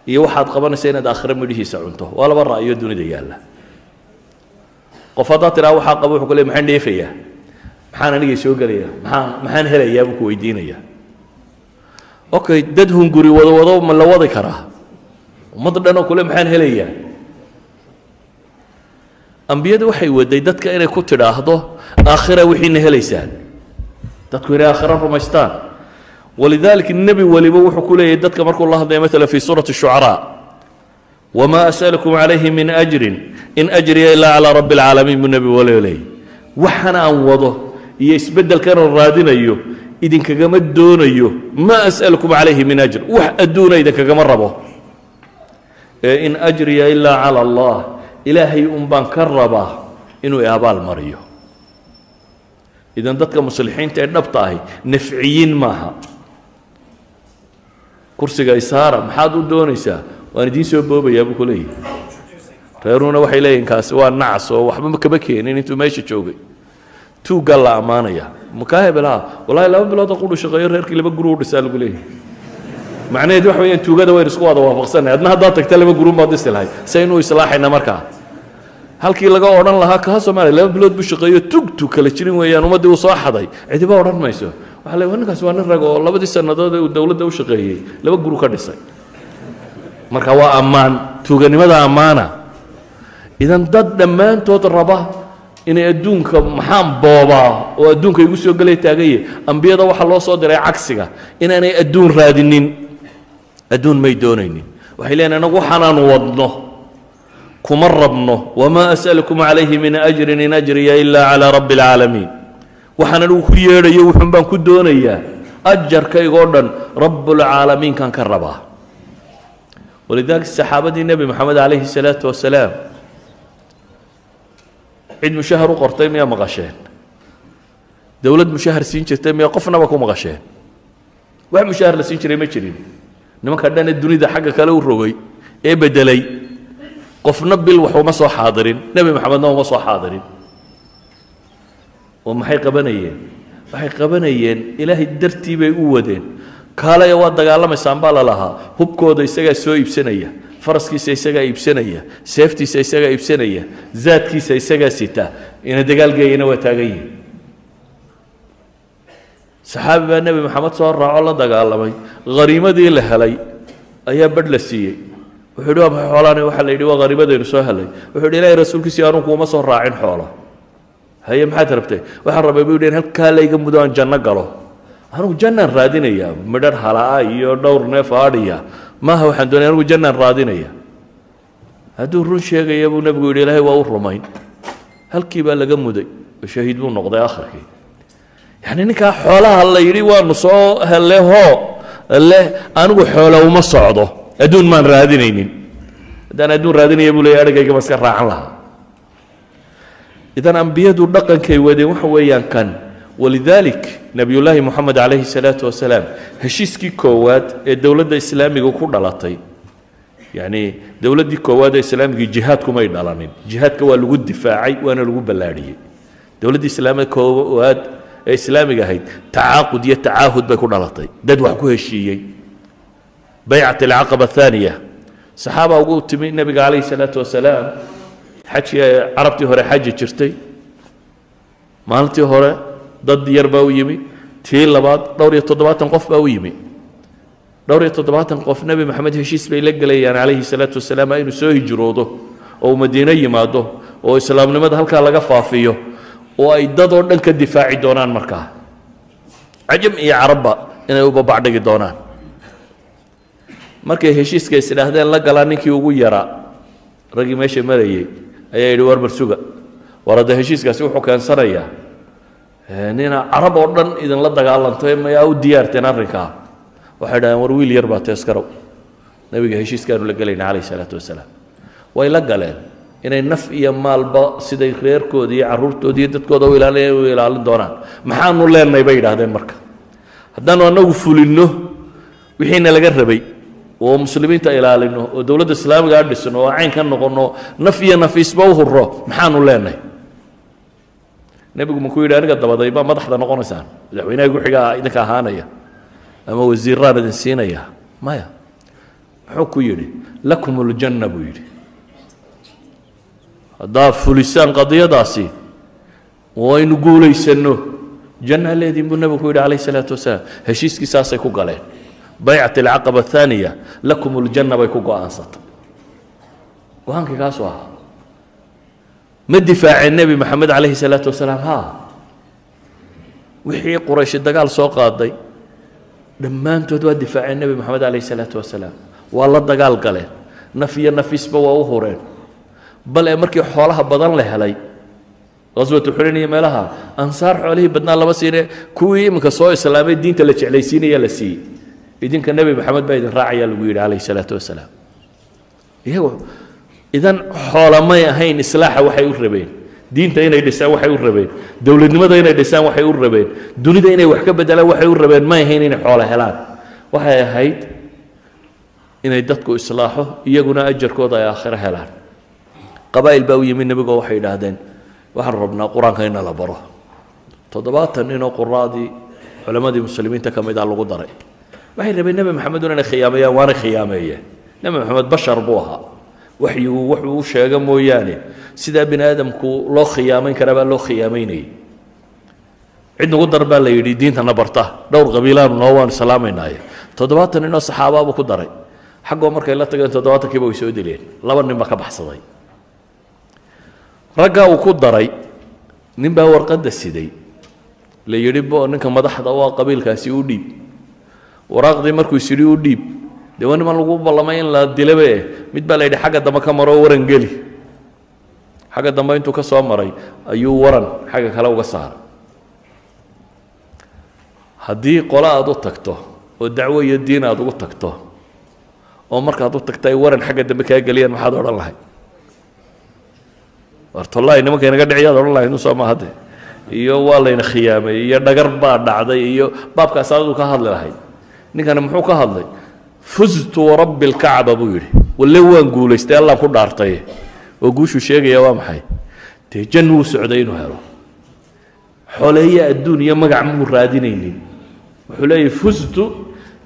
iyo waxaad qabanayso inaad aakhiro midhihiisa cunto. Waa laba ra'yo dunida yaalla. Qof haddaad tidhaha waxaa qaba wuxuu ku leey maxaan dheefayaa? Maxaan anigay soo gelaya maxaan maxaan helayaa? buu ku weydiinayaa okay dad hunguri wado wado ma la wadi karaa ummad dhan oo kule maxaan helayaa? Ambiyadu waxay waday dadka inay ku tidhaahdo aakhira wixiina helaysaan. Dadku inay aakhira rumaystaan. Walidaalika nebi waliba wuxuu ku leeyahay dadka markuu la hadlaya maala fi suurati shucaraa wamaa asalukum calayhi min ajrin in ajriya ilaa calaa rabbi alcaalamiin buu nebi waliba leeyay waxan aan wado iyo isbeddelkan raadinayo idinkagama doonayo ma as'alukum calayhi min ajr. Wax adduuna idinkagama rabo. Ee in ajriya ilaa cala allah ilaahay un baan ka rabaa inuu abaal mariyo. Idan dadka muslixiinta ee dhabta ahi nafciyiin maaha. Kursiga isaara maxaad u doonaysaa? Waan idiin soo boobayaa buu ku leeyahy reeruhuna waxay leeyihiin kaasi waa nacas oo waxba kama keenin intuu meesha joogay. Tuuggaa la ammaanaya makaa hebelaha wallahi laba bilood oo qudhu shaqeeyo reerkii laba guru u dhisaa lagu leeyahay macnaheed waxa weeyaan tuugada waynu isku wada waafaqsanay adna haddaad tagta laba gurun baad dhisi lahayd saynu islaaxayna markaa halkii laga odhan lahaa kaa soomaaliya laba bilood buu shaqeeyo tugtu kala jirin weeyaan ummaddii uu soo xaday cidiba odhan mayso waxaa leeyahay ninkaas waa nin rag oo labadii sannadood ee uu dowladda u shaqeeyey laba guru ka dhisay marka waa ammaan tuuganimada ammaana idan dad dhammaantood raba inay adduunka maxaan boobaa oo adduunka igu soo gelay taagaye ambiyada waxaa loo soo diray cagsiga inaanay adduun raadinin. Adduun may doonaynin. Waxay leeyihiin anagu waxaanaanu wadno kuma rabno wamaa as'alukum calayhi min ajrin in ajriya ilaa calaa rabbi alcaalamiin waxaan anigu ku yeedhayo wuxuun baan ku doonayaa ajarkaygoo dhan rabbulcaalamiinkan ka rabaa. Walidaalika saxaabadii nebi moxamed calayhi salaatu wasalaam cid mushahar u qortay miyaa maqasheen dowlad mushahar siin jirtay miyaa qofnaba ku maqasheen wax mushahar la siin jiray ma jirin nimanka dhan ee dunida xagga kale u rogay ee beddelay qofna bil wax soo xaadirin nebi maxamedna uma soo xaadirin oo maxay qabanayeen waxay qabanayeen ilaahay dartii bay u wadeen kaalaya waa dagaalamaysaan baa la lahaa hubkooda isagaa soo iibsanaya faraskiisa isagaa iibsanaya seeftiisa isagaa iibsanaya zaadkiisa isagaa sita ina dagaalgeeyana waa taagan yihiin saxaabi baa nebi maxamed soo raaco la dagaalamay. Hariimadii la helay ayaa badh la siiyey. Wuxuu yidhi waa maxay xoolaani? Waxaa la yidhi waa hariimadaynu soo helay. Wuxuu yidhi ilaahay rasuulkiisii anugu uma soo raacin xoolo. Haye maxaad rabtay? Waxaan rabay buu yidhi in halkaa layga mudo aan janno galo. Anugu jannaan raadinaya midhar halaa iyo dhowr neef aadhiya maaha waxaan doonaya anugu jannaan raadinaya. Hadduu run sheegaya buu nebigu yidhi ilaahay waa u rumayn. Halkii baa laga muday oo shahiid buu noqday akhirkii yacni ninkaa xoolaha la yidhi waanu soo helle hoo le anigu xoolo uma socdo adduun maan raadinaynin. Haddaan adduun raadinaya buu leeyahy adhigaygama iska raacan lahaa. Idan ambiyadu dhaqankay wadeen waxa weeyaan kan walidaalik nebiyullaahi moxamed calayhi salaatu wasalaam heshiiskii koowaad ee dowladda islaamiga ku dhalatay. Yacni dowladdii koowaad ee islaamigii jihaadkumay dhalanin. Jihaadka waa lagu difaacay waana lagu ballaadhiyey dowladdii islaamiga koowaad ee islaamiga ahayd tacaaqud iyo tacaahud bay ku dhalatay. Dad wax ku heshiiyey. Baycat alcaqaba athaniya saxaaba ugu timi nebiga calayhi salaatu wasalaam xajkii carabtii hore xaji jirtay. Maalintii hore dad yar baa u yimi tii labaad dhowr iyo toddobaatan qof baa u yimi. Dhowr iyo toddobaatan qof nebi maxamed heshiis bay la gelayaan calayhi salaatu wasalaam inuu soo hijroodo oo uu madiino yimaado oo islaamnimada halkaa laga faafiyo oo ay dad oo dhan ka difaaci doonaan markaa. Cajam iyo carabba inay u babacdhigi doonaan. Markay heshiiska isdhaahdeen la galaa ninkii ugu yaraa raggii meesha marayey ayaa yidhi war barsuga war heshiiskaasi wuxuu keensanayaa nina carab oo dhan idinla dagaalanto mayaa u diyaarteen arrinkaa? Waxay dhahdeen war wiil yar baa teeskarow nebiga heshiiskaanu la gelayna calayh isalaatu wasalaam. Way la galeen. Inay naf iyo maalba siday reerkooda iyo carruurtooda iyo dadkooda u ilaalin u ilaalin doonaan. Maxaanu leenahay bay yidhaahdeen marka. Haddaanu annagu fulinno wixiina laga rabay oo muslimiinta ilaalino oo dowladda islaamiga dhisno oo cayn ka naf iyo nafiisba u hurro maxaanu leenahay nebigu makuu yidhi aniga dabaday baa madaxda noqonaysaan. Madaxweynaha guxigaa idinka ahaanaya ama wasiiraan idin siinaya. Maya muxuu ku yidhi? Lakum uljanna buu yidhi. Haddaad fulisaan qadiyadaasi waynu guulaysanno. Jannaa leediin buu nebigu ku yidhi calayh isalaatu wasalaam. Heshiiskii saasay ku galeen. Baycat alcaqaba athaniya lakum uljanna bay ku go'aansatay. Go'aankii kaasuu ahaa ma difaaceen nebi maxamed calayhi salaatu wasalaam haa. Wixii qurayshi dagaal soo qaaday dhammaantood waa difaaceen nebi maxamed calayhi salaatu wasalaam. Waa la dagaal galeen naf iyo nafisba waa u hureen. Bal ee markii xoolaha badan la helay qaswatu xunayn iyo meelaha ansaar xoolihii badnaa lama siine. Kuwii iminka soo islaamay diinta la jeclaysiinaya la siiyey. Idinka nebi maxamed baa idin raacayaa lagu yidhi calayhi salaatu wasalaam. Iyagu idan xoolamay ahayn islaaxa waxay u rabeen. Diinta inay dhisaan waxay u rabeen. Dowladnimada inay dhisaan waxay u rabeen. Dunida inay wax ka bedelaan waxay u rabeen. May ahayn inay xoolo helaan. Waxay ahayd inay dadku islaaxo iyaguna ajarkooda ay aakhiro helaan. Qabaa'il baa u yimid nebigoo waxay idhaahdeen waxaan rabnaa qur'aanka ina la baro. Toddobaatan ninoo quraadii culammadii muslimiinta ka mid ah lagu daray. Waxay rabeen nebi maxamedun inay khiyaameeyaan waanay khiyaameeyeen nebi maxamed bashar buu ahaa waxyigu wuxuu u sheega mooyaane. Sidaa bini aadamku loo khiyaamayn karaa baa loo khiyaamaynayay. Cid nagu dar baa la yidhi diintana barta. Dhowr qabiilaanu noo waanu salaamaynaaye. Toddobaatan ninoo saxaabaabuu ku daray. Xaggoo markay la tageen toddobaatankiiba way soo dileen. Laba nin baa ka baxsaday. Raggaa uu ku daray nin baa warqadda siday. La yidhi bo ninka madaxda u ah qabiilkaasi u dhiib. Waraaqdii markuu isyidhi u dhiib dee waa niman lagu ballamay in la dilabe mid baa la yidhi xagga dambe ka maroo waran geli. Xagga dambe intuu ka soo maray ayuu waran xagga kale uga saaray haddii qole aad u tagto oo dacwo iyo diin aad ugu tagto oo markaad u tagto ay waran xagga dambe kaa geliyaan maxaad odhan lahay? Wartollahi nimanka inaga dhiciyaad odhan lahay nusoo ma hadde. Iyo waa layna khiyaamay iyo dhagar baa dhacday iyo baabkaas aduu ka hadli lahayd. Ninkani muxuu ka hadlay fuztu warabbi lkacba buu yidhi. Walle waan guulaystay allaan ku dhaartay oo guushuu sheegaya waa maxay? Dee jan wuu socday inuu helo. Xoleeye adduun iyo magac muu raadinaynin. Wuxuu leeyahy fuztu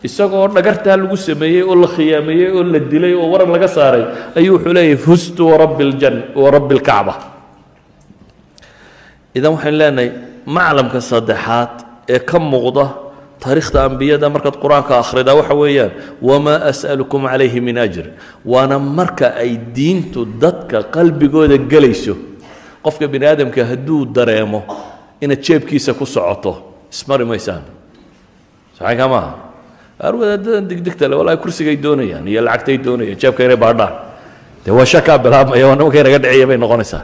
isagoo dhagartaa lagu sameeyey oo la khiyaameeyey oo la dilay oo waran laga saaray ayuu wuxuu leeyahy fuztu warabbi ljan warabbi lkacba idan waxaynu leenahay maclamka saddexaad ee ka muuqda taariikhda ambiyada markaad qur'aanka akhridaa waxa weeyaan wamaa as'alukum calayhi min ajr. Waana marka ay diintu dadka qalbigooda gelayso. Qofka bini aadamka hadduu dareemo inaad jeebkiisa ku socoto ismari maysaan. Saxanka maaha? Qaar wadaadadan digdigta le wallahi kursigay doonayaan iyo lacagtay doonayaan jeebka inay baadhaan. Dee waa shakaa bilaabmaya waa nimanka inaga dhiciya bay noqonaysaa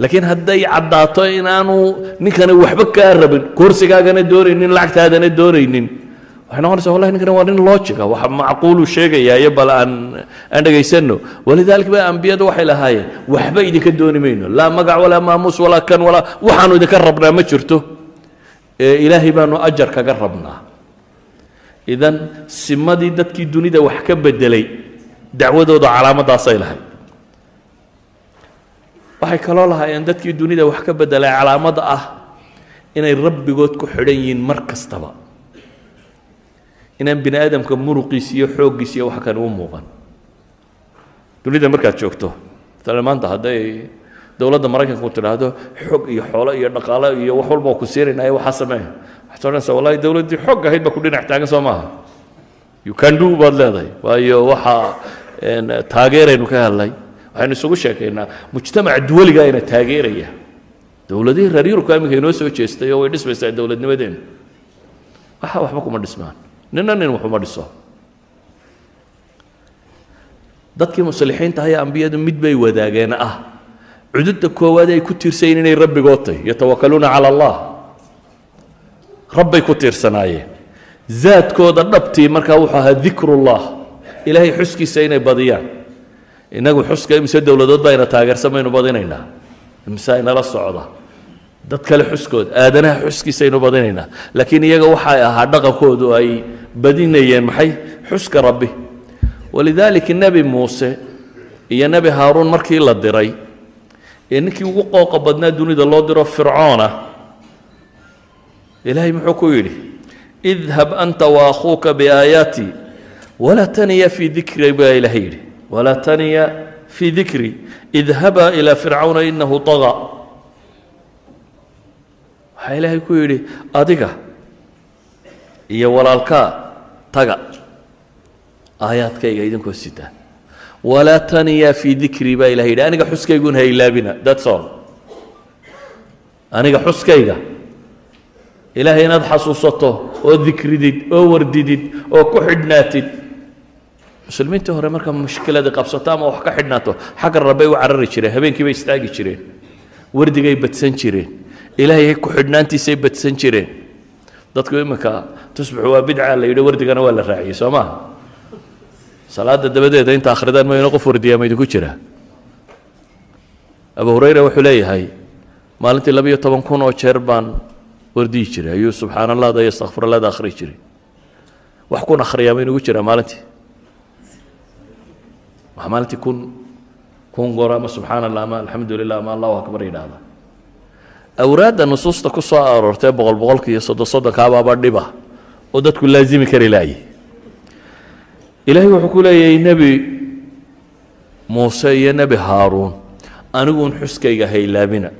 laakiin hadday caddaato inaanu ninkani waxba kaa rabin kursigaagana doonaynin lacagtaadana doonaynin waxay noqonaysaa wallahi ninkani waa nin loojiga wax macquulu sheegayaa iyo bal aan aan dhegaysanno walidaalika ba ambiyadu waxay lahaayeen waxba idinka dooni mayno laa magac walaa maamuus walaa kan walaa waxaanu idinka rabnaa ma jirto. Ilaahay baanu ajar kaga rabnaa. Idan simadii dadkii dunida wax ka bedelay dacwadooda calaamadaasay lahayd waxay kaloo lahaayeen dadkii dunida wax ka bedelay calaamada ah inay rabbigood ku xidhan yihiin mar kastaba. Inaan bini aadamka muruqiis iyo xooggiis iyo wax kani u muuqan. Dunida markaad joogto matala maanta hadday dowladda maraykanku tidhaahdo xog iyo xoolo iyo dhaqaalo iyo wax walba ku siinaynayo waxaa samee. Waxaad odhanaysaa wallahi dowladdii xog ahayd baa ku dhinac taagan soo maaha. You can do baad leedahay. Waayo waxaa taageeraynu ka hadlay waxaynu isugu sheekaynaa mujtamaca duwaliga ina taageeraya. Dowladihii yurubka iminka inoo soo jeestay oo way dhismaysaa dowladnimadeenu waxa waxba kuma dhismaan. Nina nin waxuma dhiso. Dadkii muslixiinta ayaa ambiyadu mid bay wadaageen ah cududda koowaad ay ku tiirsayin inay rabbigood tahy yatawakaluuna cala allah. Rabbay ku tiirsanaayeen zaadkooda dhabtii markaa wuxuu ahaa dikrullah ilaahay xuskiisa inay badiyaan innagu xuska imise dowladood taageersan baynu badinaynaa imise inala socda. Dad kale xuskooda aadanaha xuskiisaynu badinaynaa laakiin iyaga waxay ahaa dhaqankoodu ay badinayeen maxay? Xuska rabbi. Walidaalika nebi muuse iyo nebi haaruun markii la diray ee ninkii ugu qooqa badnaa dunida loo diro fircoona ilaahay muxuu ku yidhi idhab anta waakhuuka biaayaatii walaa taniya fii dikri baa ilaahay yidhi walaa taniya fii dikri idhabaa ilaa fircawna inahu طagaa waxaa ilaahay ku yidhi adiga iyo walaalkaa taga aayaadkayga idinkoo sitaa walaa taniya fii dikri baa ilahay yidhi aniga xuskaygun ha ilaabina that's all. aniga xuskayga ilaahay inaad xasuusato oo dikridid oo wardidid oo ku xidhnaatid muslimiintii hore marka mushkiladii qabsato ama wax ka xidhnaato. Xagga rabbay u carari jireen habeenkii bay istaagi jireen wardigay badsan jireen ilaahay ku xidhnaantiisay badsan jireen. Dadku iminka tusbixu waa bidca la yidhi wardigana waa la raaciyey soo maaha salaada dabadeeda inta akhridaan mayno qof wardiyaa ma idinku jira. Abu hurayra wuxuu leeyahay maalintii labiyo toban kun oo jeer baan wardiyi jiray ayuu subxaan allahda iyo astakfirallahda akhri jiray. Wax kun akhriyaa ma inugu jira maalintii wax maalintii kun kun goor ama subxaan allah ama alxamdu lilah ama allahu akbar yidhaahda awraadda nusuusta ku soo aroortee boqol boqolka iyo soddon soddonkaababa dhiba oo dadku laazimi kari laayay. Ilaahay wuxuu ku leeyahay nebi muuse iyo nebi haaruun aniguun xuskayga haylaabina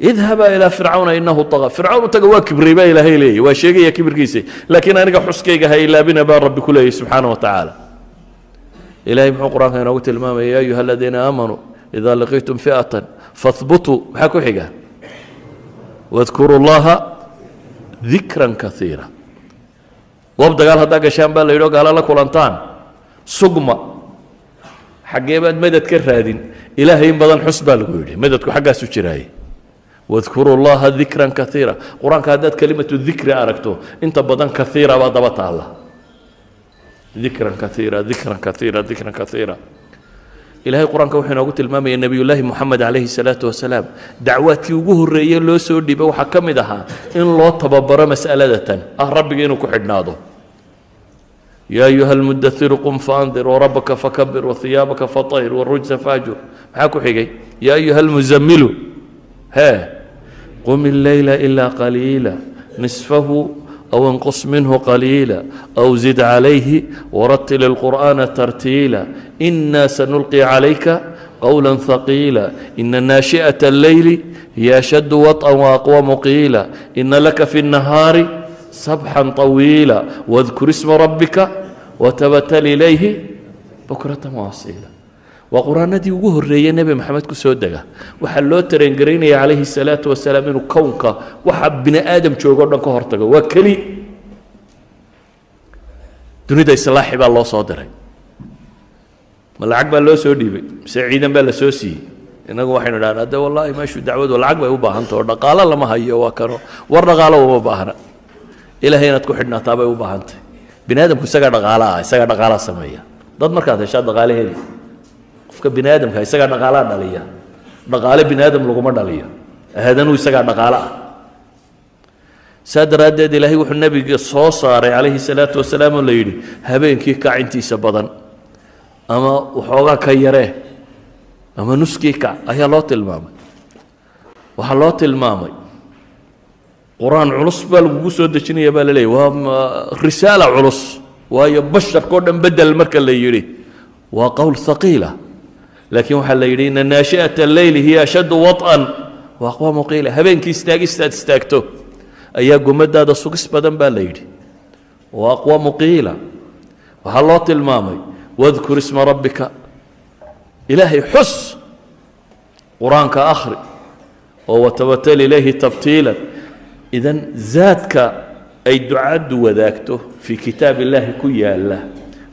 idhabaa ilaa fircawna inahu طaga fircawn taga waa kibray baa ilaahay leeyahy waa sheegaya kibirkiisa laakiin aniga xuskayga haylaabina baa rabbi ku leeyahy subxaana wa tacaala ilahay muxuu qur'aanka inoogu tilmaamaya ya ayuha aladiina aamanuu ida laqiitum fi'atan fahbutuu maxaa ku xiga? Wadkuru llaha dikran kaiira goob dagaal haddaa gashaan baa la yidhi o gaala la kulantaan sugma xaggee baad madad ka raadin ilaahay in badan xus baa lagu yidhi madadku xaggaasu jiraaye wadkuru llaha dikran kaiira qur'aanka haddaad kelimatu dikri aragto inta badan kaiira baa daba taalla dikran kaiira dikran kaiira dikran kaiira ilahay qur'aanka wuxuu inoogu tilmaamaya nebiyullaahi moxamed calayhi salaatu wasalaam dacwaadkii ugu horreeye loo soo dhiibay waxaa ka mid ahaa in loo tababaro mas'aladatan ah rabbiga inuu ku xidhnaado. Yaa ayuha almudairu qum faandir warabbaka fakabir wahiyaabaka fatahir warujsa faajur maxaa ku xigay? Yaa ayuha almuzamilu hee qum illeyla ilaa qaliila nisfahu أو انقص منه قليلا أو زد عليه ورتل القرآن ترتيلا إنا سنلقي عليك قولا ثقيلا إن ناشئة الليل هي أشد وطأa وأqوم qيiلا إن لك في النهار سبحا طويلا واذكر اسم ربك وتبتل إليه بكرة واصيلا waa qur'aanadii ugu horeeye nebi maxamed ku soo dega. Waxaa loo tareengaraynaya calayhi salaatu wasalaam inuu kownka waxa bini aadam joogo dhan ka hortago. Waa keli. Dunida islaaxi baa loo soo diray. Ma lacag baa loo soo dhiibay. Mise ciidan baa la siiyey. Inagu waxaynu dhahnaa de wallaahi meeshuu dacwadu lacag bay u baahantah oo dhaqaalo lama hayo waa kano war dhaqaalo uma baahna. Ilaahay inaad ku xidhnaataa bay u baahantay. Bini aadamku isagaa dhaqaala ah isagaa dhaqaalaa sameeya. Dad markaad heshaa dhaqaalaheedi qofka bini aadamka isagaa dhaqaalaa dhaliya dhaqaale bini aadam laguma dhaliyo aadanuu isagaa dhaqaale ah. Saa daraaddeed ilaahay wuxuu nebiga soo saaray calayhi salaatu wasalaam oo la yidhi habeenkii kac intiisa badan ama waxoogaa ka yaree ama nuskii kac ayaa loo tilmaamay. Waxaa loo tilmaamay. Qur'aan culus baa lagugu soo dejinaya baa la leeyay waa risaala culus waayo basharka o dhan bedel marka la yidhi waa qowl haqiila laakiin waxaa la yidhi ina naashi'ata alleyli hiya ashaddu waط'an wa aqwaamu qiila habeenkii istaagistaad istaagto ayaa gomadaada sugis badan baa la yidhi. Wa aqwaamu qiila waxaa loo tilmaamay wadkur isma rabbika ilaahay xus qur'aanka akhri oo watabatal ilayhi tabtiilan. Idan zaadka ay ducaddu wadaagto fii kitaab illaahi ku yaalla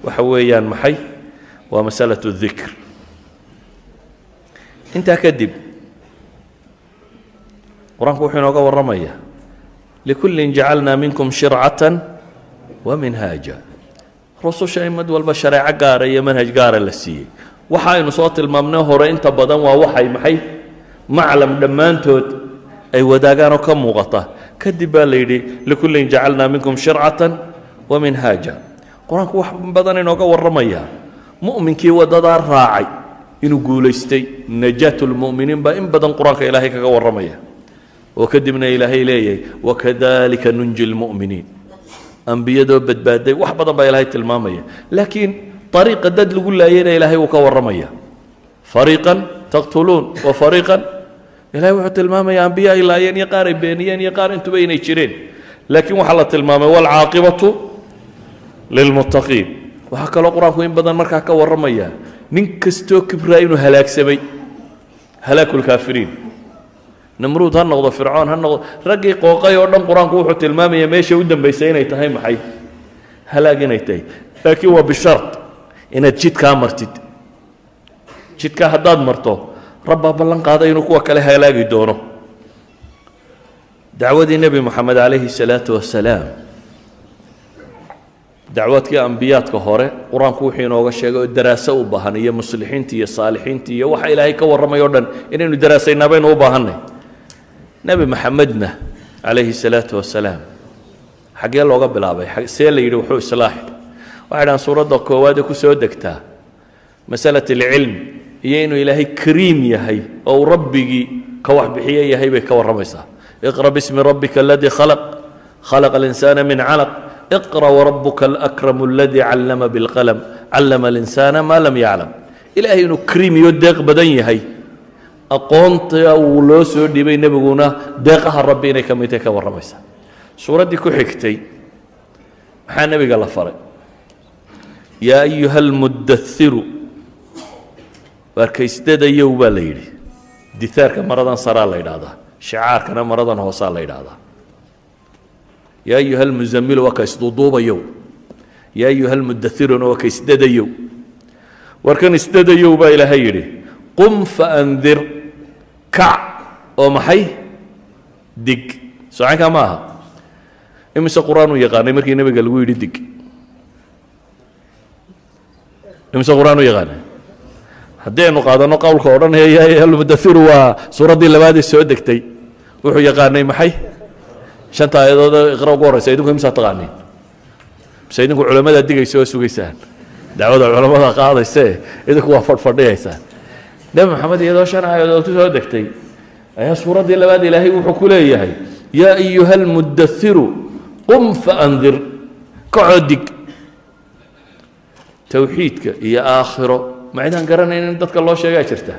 waxa weeyaan maxay? Waa masalatu dikr intaa kadib qur'aanku wuxuu inooga warramayaa likullin jacalnaa minkum shircatan wa minhaaja. Rususha in mid walba shareeco gaara iyo manhaj gaara la siiyey. Waxa aynu soo tilmaamnay hore inta badan waa waxay maxay? Maclam dhammaantood ay wadaagaan ka muuqata. Kadib baa la yidhi likullin jacalnaa minkum shircatan wa minhaaja. Qur'aanku wax badan inooga warramaya mu'minkii waddadaa raacay inuu guulaystay najaat lmu'miniin baa in badan qur'aanka ilaahay kaga warramaya. Oo kadibna ilaahay leeyahay wakadalika nunji lmu'miniin ambiyadoo badbaaday wax badan baa ilaahay tilmaamaya. Laakiin ariiqa dad lagu laayayna ilaahay wuu ka warramaya. Fariiqan taqtuluun wa fariiqan ilahay wuxuu tilmaamaya ambiya ay laayeen iyo qaar ay beeniyeen iyo qaar intuba inay jireen. Laakiin waxaa la tilmaamay waalcaaqibatu lilmuttaqiin. Waxaa kaloo qur'aanku in badan markaa ka warramaya nin kastoo kibraa inuu halaagsamay halaakulkaafiriin namruud ha noqdo fircoon ha noqdo. Raggii qooqay oo dhan qur'aanku wuxuu tilmaamaya meesha u dambaysay inay tahay maxay? Halaag inay tahay. Laakiin waa bishart inaad jidkaa martid. Jidkaa haddaad marto rabbaa ballan qaaday inuu kuwa kale halaagi doono. Dacwadii nebi moxamed calayhi salaatu wasalaam dacwadkii ambiyaadka hore qur'aanku wuxuu inooga sheegay oo daraaso u baahan iyo muslixiintii iyo saalixiintii iyo waxa ilaahay ka warramay o dhan inaynu daraasaynaa baynu u baahannay. Nebi maxamedna calayhi salaatu wasalaam xaggee looga bilaabay see la yidhi wuxuu islaaxi waxay dhahaan suuradda koowaadee ku soo degtaa masalat alcilm iyo inuu ilaahay kariim yahay oo uu rabbigii ka waxbixiye yahay bay ka warramaysaa. Iqra bismi rabbika aladii khalaq khalaqa alinsaana min calaq iqra wrabuka alkramu aladii callama biاlqalm callama alinsaana maa lam yaclam ilaahay inuu kariim deeq badan yahay aqoonta uu loo soo dhiibay nebiguna deeqaha rabbi inay ka mid tahay ka warramaysaa suuraddii ku xigtay maxaa nebiga la faray yaa ayuha almudairu waarkaysdadayow baa la yidhi ditaarka maradan saraa la yidhaahdaa shicaarkana maradan hoosaa la yidhaahdaa yaa ayuha lmuamilu waa ka isduuduubayow yaa ayuha lmudahiruna waa ka isdadayow warkan isdadayow baa ilaahay yidhi qum faandir kac oo maxay dig socankaa ma aha imise qur'aan uu yaqaanay markii nebiga lagu yidhi dig imise qur'aan u yaqaanay haddaynu qaadanno qowlka odhanaya almudairu waa suuraddii labaadee soo degtay wuxuu yaqaanay maxay shanta aayadood iqra ugu horeysa idinku imsaa taqaaniin mise idinku culammadaa digaysa oo sugaysaan. Dacwada culammada qaadaysee idinku waa fadhfadhiyaysaan nebi maxamed iyadoo shan aayadood ku soo degtay ayaa suuraddii labaad ilaahay wuxuu ku leeyahay yaa ayuha almudathiru qum faandir. Kacoo dig. Towxiidka iyo aakhiro ma cidaan garanayn in dadka loo sheegaa jirta.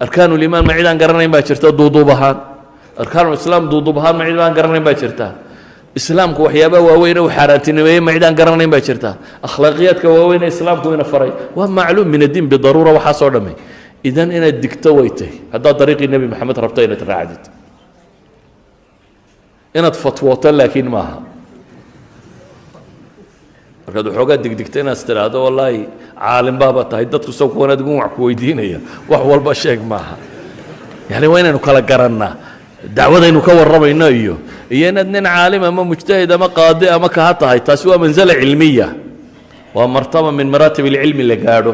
Arkaan ulimaan ma garanayn baa jirta duuduub ahaan arkaan islaam duuduub ahaan ma cidaan garanayn baa jirta. Islaamku waxyaabaha waaweyn uu xaaraantinimeeyey ma cidaan garanayn baa jirta. Akhlaaqiyaadka waaweyn islaamku ina faray. Waa macluum min addiin bidaruura waxaasoo dhammay. Idan inaad digto way tahay. Haddaad dariiqii nebi maxamed rabto inaad raacdid. Inaad fatwooto laakiin maaha. Markaad waxoogaa digdigta inaad tidhaahdo wallaahi caalim baaba tahay. Dadku soo kuwan adigu wax ku weydiinaya. Wax walba sheeg maaha. Yani waa inaynu kala garannaa dacwadaynu ka warramayno iyo iyo inaad nin caalim ama mujtahid ama qaadi ama kaha tahay taasi waa manzala cilmiya waa martaba min maraatib ilcilmi la gaadho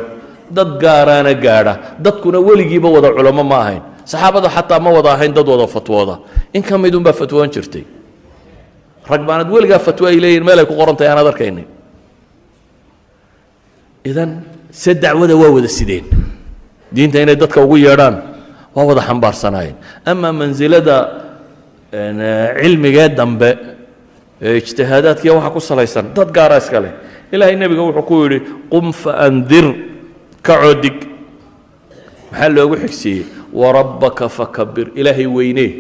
dad gaaraana gaadha dadkuna weligiiba wada culamo ma ahayn saxaabada xataa ma wada ahayn dad wada fatwooda in ka mid unbaa fatwoon jirtay rag baanad weligaa fatwo ay leeyihiin meel ay ku qoran tahay aanaad arkaynin idan se dacwada waa wada sideen diinta inay dadka ugu yeedhaan waa wada xambaarsanaayeen ama mansilada cilmigee dambe ijtihaadaadkiiya waxa ku salaysan dad gaara iska leh. Ilaahay nebiga wuxuu ku yidhi qum faandir kacoo dig maxaa loogu xigsiiyey? Warabbaka fakabir ilaahay weynee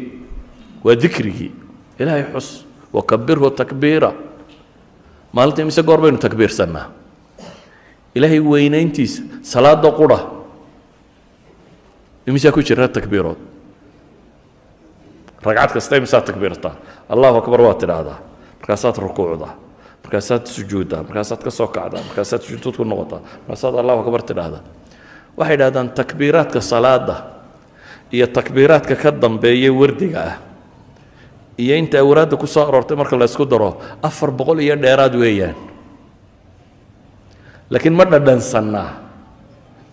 waa dikrigii. Ilaahay xus. Wakabirhu takbiira. Maalinta imise goor baynu takbiirsannaa. Ilaahay weynayntiisa salaada qura imisaa ku jira takbiirood ragcad kasta imisaa takbiirtaa allahu akbar waad tidhaahdaa markaasaad rukuucdaa markaasaad sujuuddaa markaasaad ka soo kacdaa markaasaad sujuud ku noqotaa markaasaad allahu akbar tidhaahdaa waxay idhahdaan takbiiraadka salaada iyo takbiiraadka ka dambeeya wardiga ah iyo inta awraadda ku soo aroortay marka la ysku daro afar boqol iyo dheeraad weeyaan laakiin ma dhadhansannaa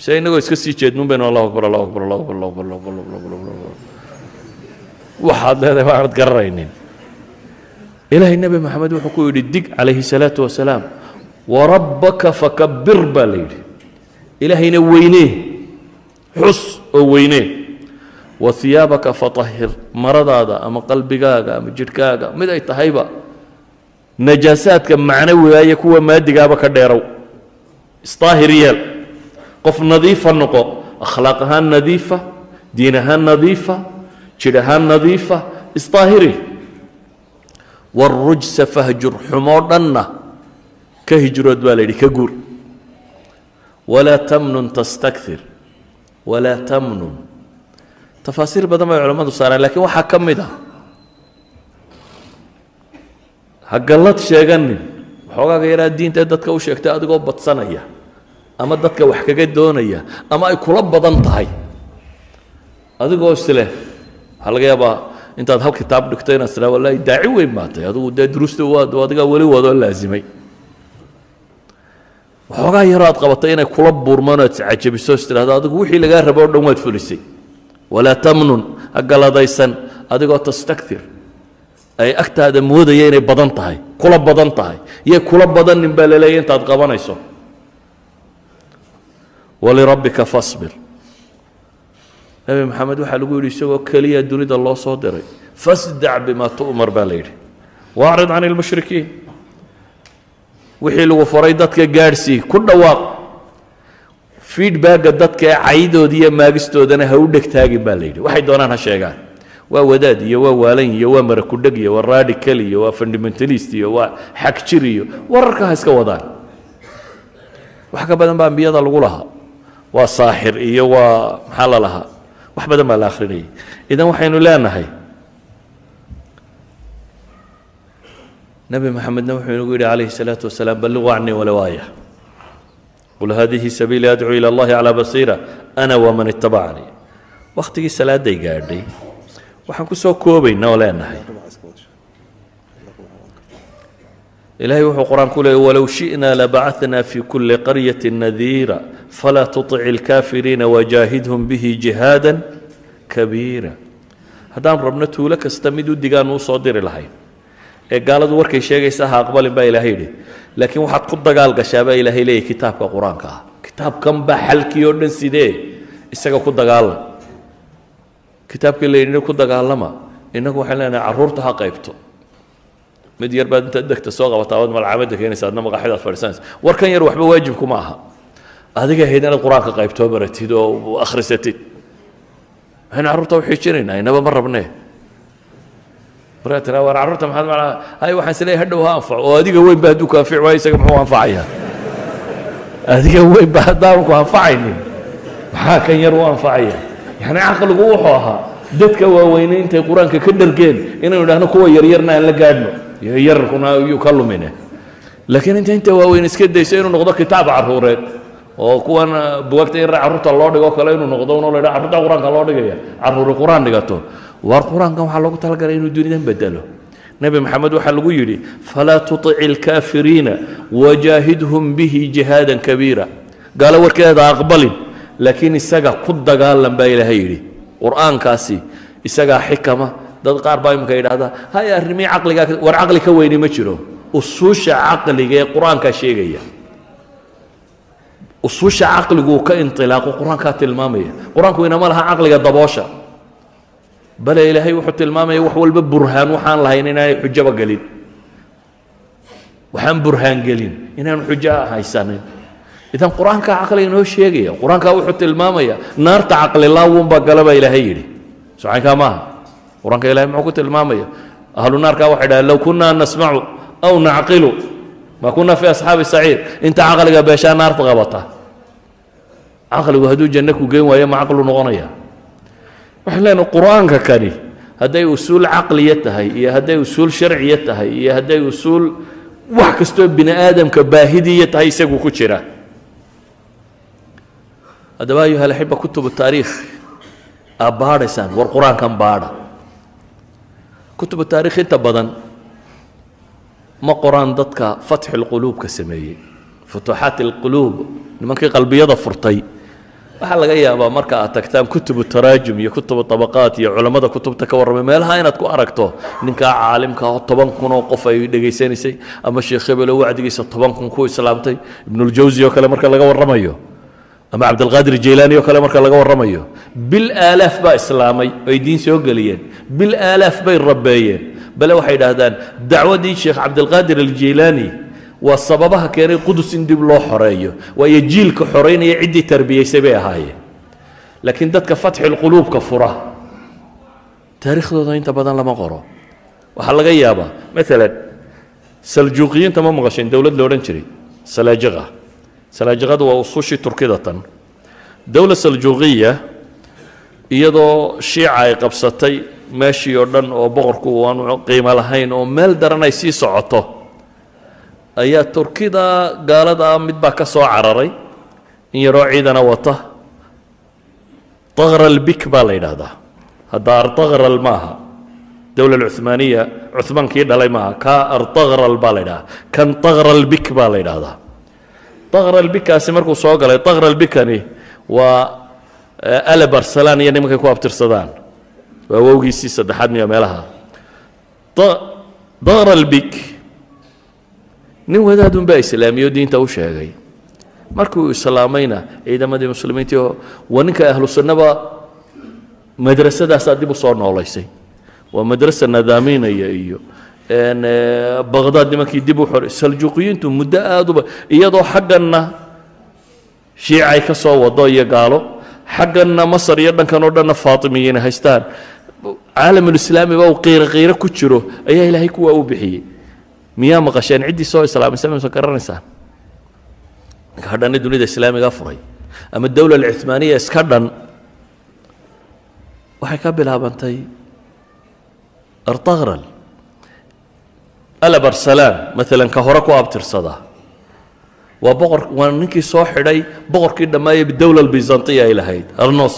mise inagoo iska sii jeednuun baynu allahu akbar allahu akbar allahu akbar allahu akbar waxaad leedahay waxaanad garanaynin ilaahay nebi maxamed wuxuu ku yidhi dig calayhi salaatu wasalaam warabbaka fakabir baa la yidhi ilaahayna weynee xus oo weynee wa hiyaabaka fatahir maradaada ama qalbigaaga ama jidhkaaga mid ay tahayba najaasaadka macnawigaaya kuwa maadigaaba ka dheerow isdaahir yeel qof nadiifa noqo akhlaaq ahaan nadiifa diin ahaan nadiifa jidh ahaan nadiifa isdaahiri warujsa fahjur xumoo dhanna ka hijrood baa la yidhi ka guur. Walaa tamnun tastakir walaa tamnun. Tafaasiir badan bay culammadu saareen lakiin waxaa ka mid ah. Ha gallad sheeganin waxoogaaga yaraa diinta dadka u sheegtay adigoo badsanaya ama dadka wax kaga doonaya ama ay kula badan tahay. Adigoo isleh waxaa laga yaabaa intaad hal kitaab dhigto inaad tiraa wallahi daaci weyn baatay adigu dee duruusta waad adigaa weli wadoo laasimay waxoogaa yaroo aad qabatay inay kula buurmaan aad iscajabiso is tidhahdo adigu wixii lagaa rabo o dhan waad fulisay. Walaa tamnun ha galadaysan adigoo tastaktir ay agtaada moodaya inay badan tahay kula badan tahay. Yay kula badanin baa laleeya intaad qabanayso walirabbika fasbir. Nebi maxamed waxaa lagu yidhi isagoo keliya dunida loo soo diray fasdac bima tu'mar baa la yidhi. Waacrid can ilmushrikiin wixii lagu faray dadka gaadhsii ku dhawaaq. Feedbacka dadka ee caydooda iyo maagistoodana ha u dhegtaagin baa la yidhi. Waxay doonaan ha sheegaan. Waa wadaad iyo waa waalan iyo waa marakudheg iyo waa radical iyo waa fundamentalist iyo waa xagjir iyo wararka ha iska wadaan. Wax ka badan baa ambiyada lagu lahaa waa saaxir iyo waa maxaa la lahaa? Wax badan baa la akhrinayay. Idan waxaynu leenahay nebi maxamedna wuxuu inagu yidhi calayhi salaatu wasalaam balliquu canii walow qul haadihi sabiili adcuu ila allahi calaa basiira ana waman itabacanii wakhtigii salaaday gaadhay. Waxaan ku soo koobaynaa oo leenahay. ilaahay wuxuu qur'aanku leeyay walow shi'naa labacadnaa fii kulli qaryatin nadiira falaa tutic ilkaafiriina wajaahidhum bihi jihaadan kabiira. Haddaan rabno tuulo kasta mid u digaannu u soo diri lahayn ee gaaladu warkay sheegaysa ha aqbalin baa ilahay yidhi. Laakiin waxaad ku dagaal gashaabaa ilaahay leeyahy kitaabka qur'aanka ah. Kitaabkan baa xalkii oo dhan sidee? Isaga ku dagaalam kitaabkii la yidhi ku dagaalama innagu waxaan leenahay carruurta ha qaybto mid yar baad intaad degta soo qabataa waad malcaamadda keenaysa adna maqaaxidaad fadhiisanaysa warkan yar waxba waajibku ma aha. Adiga ahayd inaad qur'aanka qaybtoo baratid oo akhrisatid. Waxaynu carruurta u xiijinaynaa inaba ma rabnee. Markaa tiraa war carruurta maxaad macnaa hay waxaan is leeyahay hadhow ha anfaco oo adiga weyn ba hadduu ku anfici waayo isaga muxuu anfacayaa adiga weyn ba haddaan ku anfacaynin. Maxaa kan yar u anfacaya? Yacni caqligu wuxuu ahaa dadka waaweyne intay qur'aanka ka dhargeen inaynu idhahno kuwa yaryarna aan la gaadhno yararkuna yuu ka lumine. Laakiin inta inta waaweyn iska dayso inuu noqdo kitaab carruureed oo kuwan bugaagta yar carruurta loo dhigo kale inuu noqdo unoo la yidhaha carruurta qur'aanka loo dhigaya carruuri qur'aan dhigato. War qur'aankan waxaa loogu talagalay inuu dunidan bedelo nebi maxamed waxaa lagu yidhi falaa tuطici اlkaafiriina wajaahidhum bihi jihaadan kabiira. Gaalo warkeeda aqbalin laakiin isaga ku dagaalan baa ilaahay yidhi. Qur'aankaasi isagaa xikama dad qaar baa imika yidhahda hay arrimii caqligaa war caqli ka weyni ma jiro. Usuusha caqliga ee qur'aankaa sheegaya. Usuusha caqliguu ka inilaaqo qur'aankaa tilmaamaya. Qur'aanku inama laha caqliga daboosha. Bale ilaahay wuxuu tilmaamaya wax walba burhaan waxaan lahayn inaanay xujaba gelin. Waxaan burhaan gelin inaanu xujo haysanin. Idan qur'aankaa caqliga inoo sheegaya qur'aankaa wuxuu tilmaamaya naarta caqli laawunbaa gala baa ilaahay yidhi. Socankaa maaha qur'aanka ilahay muxuu ku tilmaamaya ahlu naarkaa waxay dhahaan low kunaa nasmacu aw nacqilu ma kunaa fi asxaabi saciir. Inta caqliga beeshaa naarta qabata. Caqligu hadduu janno ku geen waayo ma caqlu noqonaya. Waxaan leenahay qur'aanka kani hadday usuul caqliya tahay iyo hadday usuul sharciya tahay iyo hadday usuul wax kastoo bini aadamka baahidiya tahay isagu ku jira. Haddaba ayuha alaxiba kutubu taariikh. Aad baadhaysaan war qur'aankan baadha kutubu taarikh inta badan ma qoraan dadka fatxi lquluubka sameeyey futuuxaat alquluub nimankii qalbiyada furtay. Waxaa laga yaabaa marka aad tagtaan kutubu taraajum iyo kutubu tabaqaat iyo culammada kutubta ka warramay meelaha inaad ku aragto ninkaa caalimka oo toban kun oo qof ay dhegaysanaysay ama sheekh hebelo wacdigiisa toban kun ku islaamtay ibnuljawsi oo kale marka laga warramayo ama cabdilqaadir jaylaani oo kale marka laga warramayo bil aalaaf baa islaamay ay diin soo geliyeen. Bil aalaaf bay rabeeyeen bale waxay idhaahdaan dacwaddii sheekh cabdilqaadir aljaylaani waa sababaha keenay qudus in dib loo xoreeyo waayo jiilka xoreynaya ciddii tarbiyaysay bay ahaayeen. Laakiin dadka fatxilquluubka fura. Taariikhdooda inta badan lama qoro. Waxaa laga yaabaa maalan saljuuqiyiinta ma maqasheen dowlad lo odhan jiray salaajiqa salaajiqadu waa usushii turkida tan dowla saljuuqiya iyadoo shiica ay qabsatay meeshii oo dhan oo boqorku aanu qiimo lahayn oo meel daran ay sii socoto ayaa turkida gaalada mid baa ka soo cararay. In yaroo ciidana wata. Taqral bik baa la yidhaahdaa. Hadda artaqral maaha. Dowla alcumaaniya cuhmaankii dhalay maaha. Ka artaqral baa la yidhahdaa kan taqral bik baa la yidhaahdaa taqral bikaasi markuu soo galay taqral bikani waa ale barsalaan iyo nimankay ku abtirsadaan. Waa wowgiisii saddexaad meelaha. Taqral bik nin wadaadun baa islaamiyo diinta u sheegay. Markii uu islaamayna ciidamadii muslimiintii oo waa ninka ahlu madrasadaasaa dib u soo noolaysay. Waa madrasa nadaaminaya iyo baqdaad nimankii dib u xoray saljuuqiyiintu muddo aaduba iyadoo xagganna shiicay ka soo wado iyo gaalo xagganna masar iyo dhankan oo dhanna faatimiyiina haystaan. Caalamulislaami ba uu qiiro qiiro ku jiro ayaa ilaahay kuwaa u bixiyey. Miyaa maqasheen? Ciddii soo islaamisa maysa garanaysaan ninka hadhanna dunida islaamiga furay ama dowla alcumaaniya iska dhan waxay ka bilaabantay artaqral alabarsalaan maalan ka hore ku abtirsada waa boqor waa ninkii soo xidhay boqorkii dhammaayey dowla albizantiya ay lahayd arnos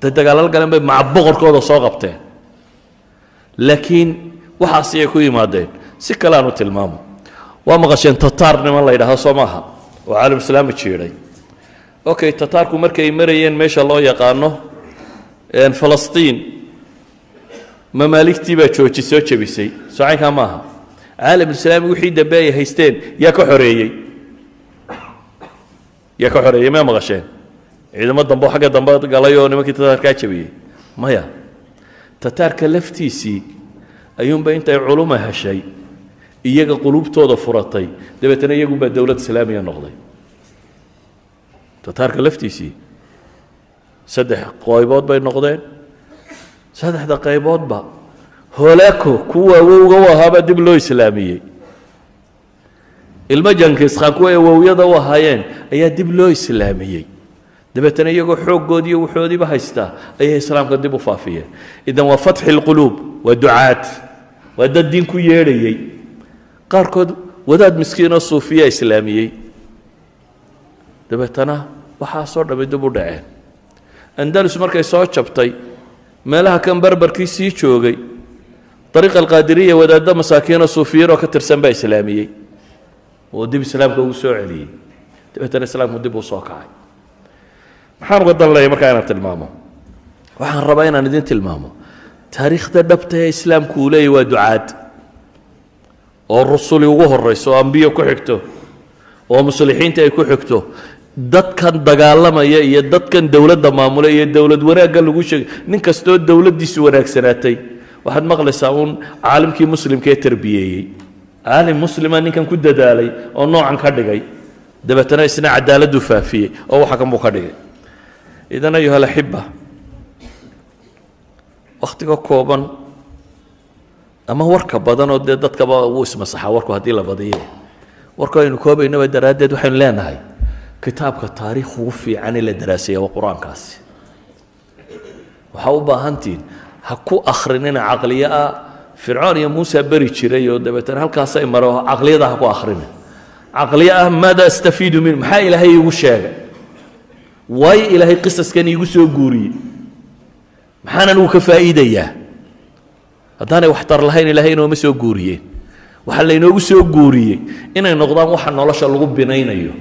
de dagaalal galeen bay maca boqorkooda soo qabteen laakiin waxaasi ay ku yimaadeen si kale aan u tilmaamo waa maqasheen tataar niman la yidhaahdo soo maaha oo caalam islaami jiidhay okay tataarku markay marayeen meesha loo yaqaano falastiin mamaaligtii baa jooji soo jebisay. Socaynkaa maaha. Caalamulislaami wixii dambe ay haysteen yaa ka xoreeyey. Yaa ka xoreeyey ma maqasheen. Ciidamo dambe xagga dambe galay oo nimankii tataarkaa jebiyey. Maya tataarka laftiisii ayuunba intay culuma heshay iyaga quluubtooda furatay. Dabeetana iyagunbaa dowlad islaamiya noqday. Tataarka laftiisii saddex qaybood bay noqdeen saddexda qayboodba holaako kuwa awowga u dib loo islaamiyey. Ilmo jankiskhan kuwa awowyada u ahaayeen ayaa dib loo islaamiyey. Dabeetana iyagoo xooggoodii iyo waxoodiiba haystaa ayay islaamka dib u faafiyeen. Idan waa fatxi lquluub waa ducaad waa dad diin ku yeedhayey qaarkood wadaad miskiinoo suufiya islaamiyey. Dabeetana waxaasoo dhammi dib u dhaceen. Andalus markay soo jabtay meelaha kan barbarkii sii joogay. Dariiqa alqaadiriya wadaaddo masaakiinoo suufiyiinoo ka tirsan baa islaamiyey. Oo dib islaamka ugu soo celiyey. Dabeetana islaamku dib uu soo kacay. Maxaan uga dan markaa inaan tilmaamo? Waxaan rabaa inaan idin tilmaamo. Taariikhda dhabta ee islaamku uu leeyahy waa ducaad. Oo rusuli ugu horayso oo ambiyo ku xigto oo muslixiinta ay ku xigto dadkan dagaalamaya iyo dadkan dowladda maamula iyo dowlad wanaagga lagu sheegay. Nin kastoo dowladdiisu wanaagsanaatay waxaad maqlaysaa uun caalimkii muslimkaee tarbiyeeyey caalim muslima ninkan ku dadaalay oo noocan ka dhigay. Dabeetana isna cadaaladdu faafiyey oo waxa kan buu ka dhigay. Idan ayuha alaxiba wakhtiga kooban ama warka badan oo dee dadkaba wuu ismasaxaa warku haddii la badiye warku aynu koobaynaba daraaddeed waxaynu leenahay kitaabka taariikh ugu fiican ee la daraaseeya waa qur'aankaasi. Waxaa u baahantihin ha ku akhrinina caqliyo ah. Fircoon iyo muuse beri jiray oo dabeetana halkaasay maro caqliyada ha ku akhrina caqliyo ah maada astafiidu min maxaa ilaahay iigu sheegay? Waayo ilaahay qisaskan iigu soo guuriyey. Maxaan anigu ka faa'iidayaa? Haddaanay waxtar lahayn ilaahay inooma soo guuriyeen. Waxaa laynoogu soo guuriyey inay noqdaan waxa nolosha lagu binaynayo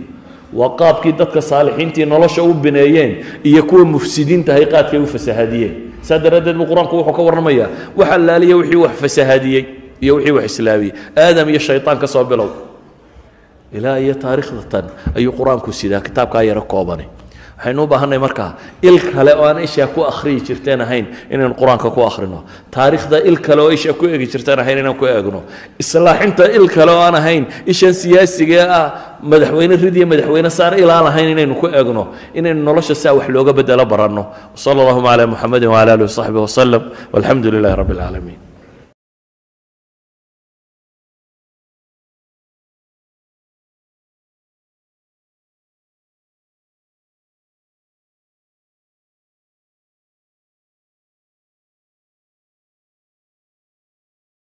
waa qaabkii dadka saalixiintii nolosha u bineeyeen iyo kuwa mufsidiintahay qaadkay u fasahadiyeen saa daraaddeed buu qur'aanku wuxuu ka warramayaa waxa laaliya wixii wax fasahadiyey iyo wixii wax islaamiyey. Aadam iyo shaytaan ka soo bilow. Ilaa iyo taariikhdatan ayuu qur'aanku sidaa kitaabkaa yaro koobani waxaynu u markaa il kale oo aan ishaa ku akhriyi jirteen ahayn inaynu qur'aanka ku akhrino. Taariikhda il kale oo isha ku eegi jirteen ahayn inaan ku eegno. Islaaxinta il kale oo aan ahayn ishan siyaasiga ah madaxweyne rid iyo madaxweyne saar ilaan ahayn inaynu ku eegno. Inaynu nolosha saa wax looga bedelo baranno. Wsala allahuma calaa muxamedin wcala alihi wasaxbihi wasalam walxamdu lilahi rabbi alcaalamiin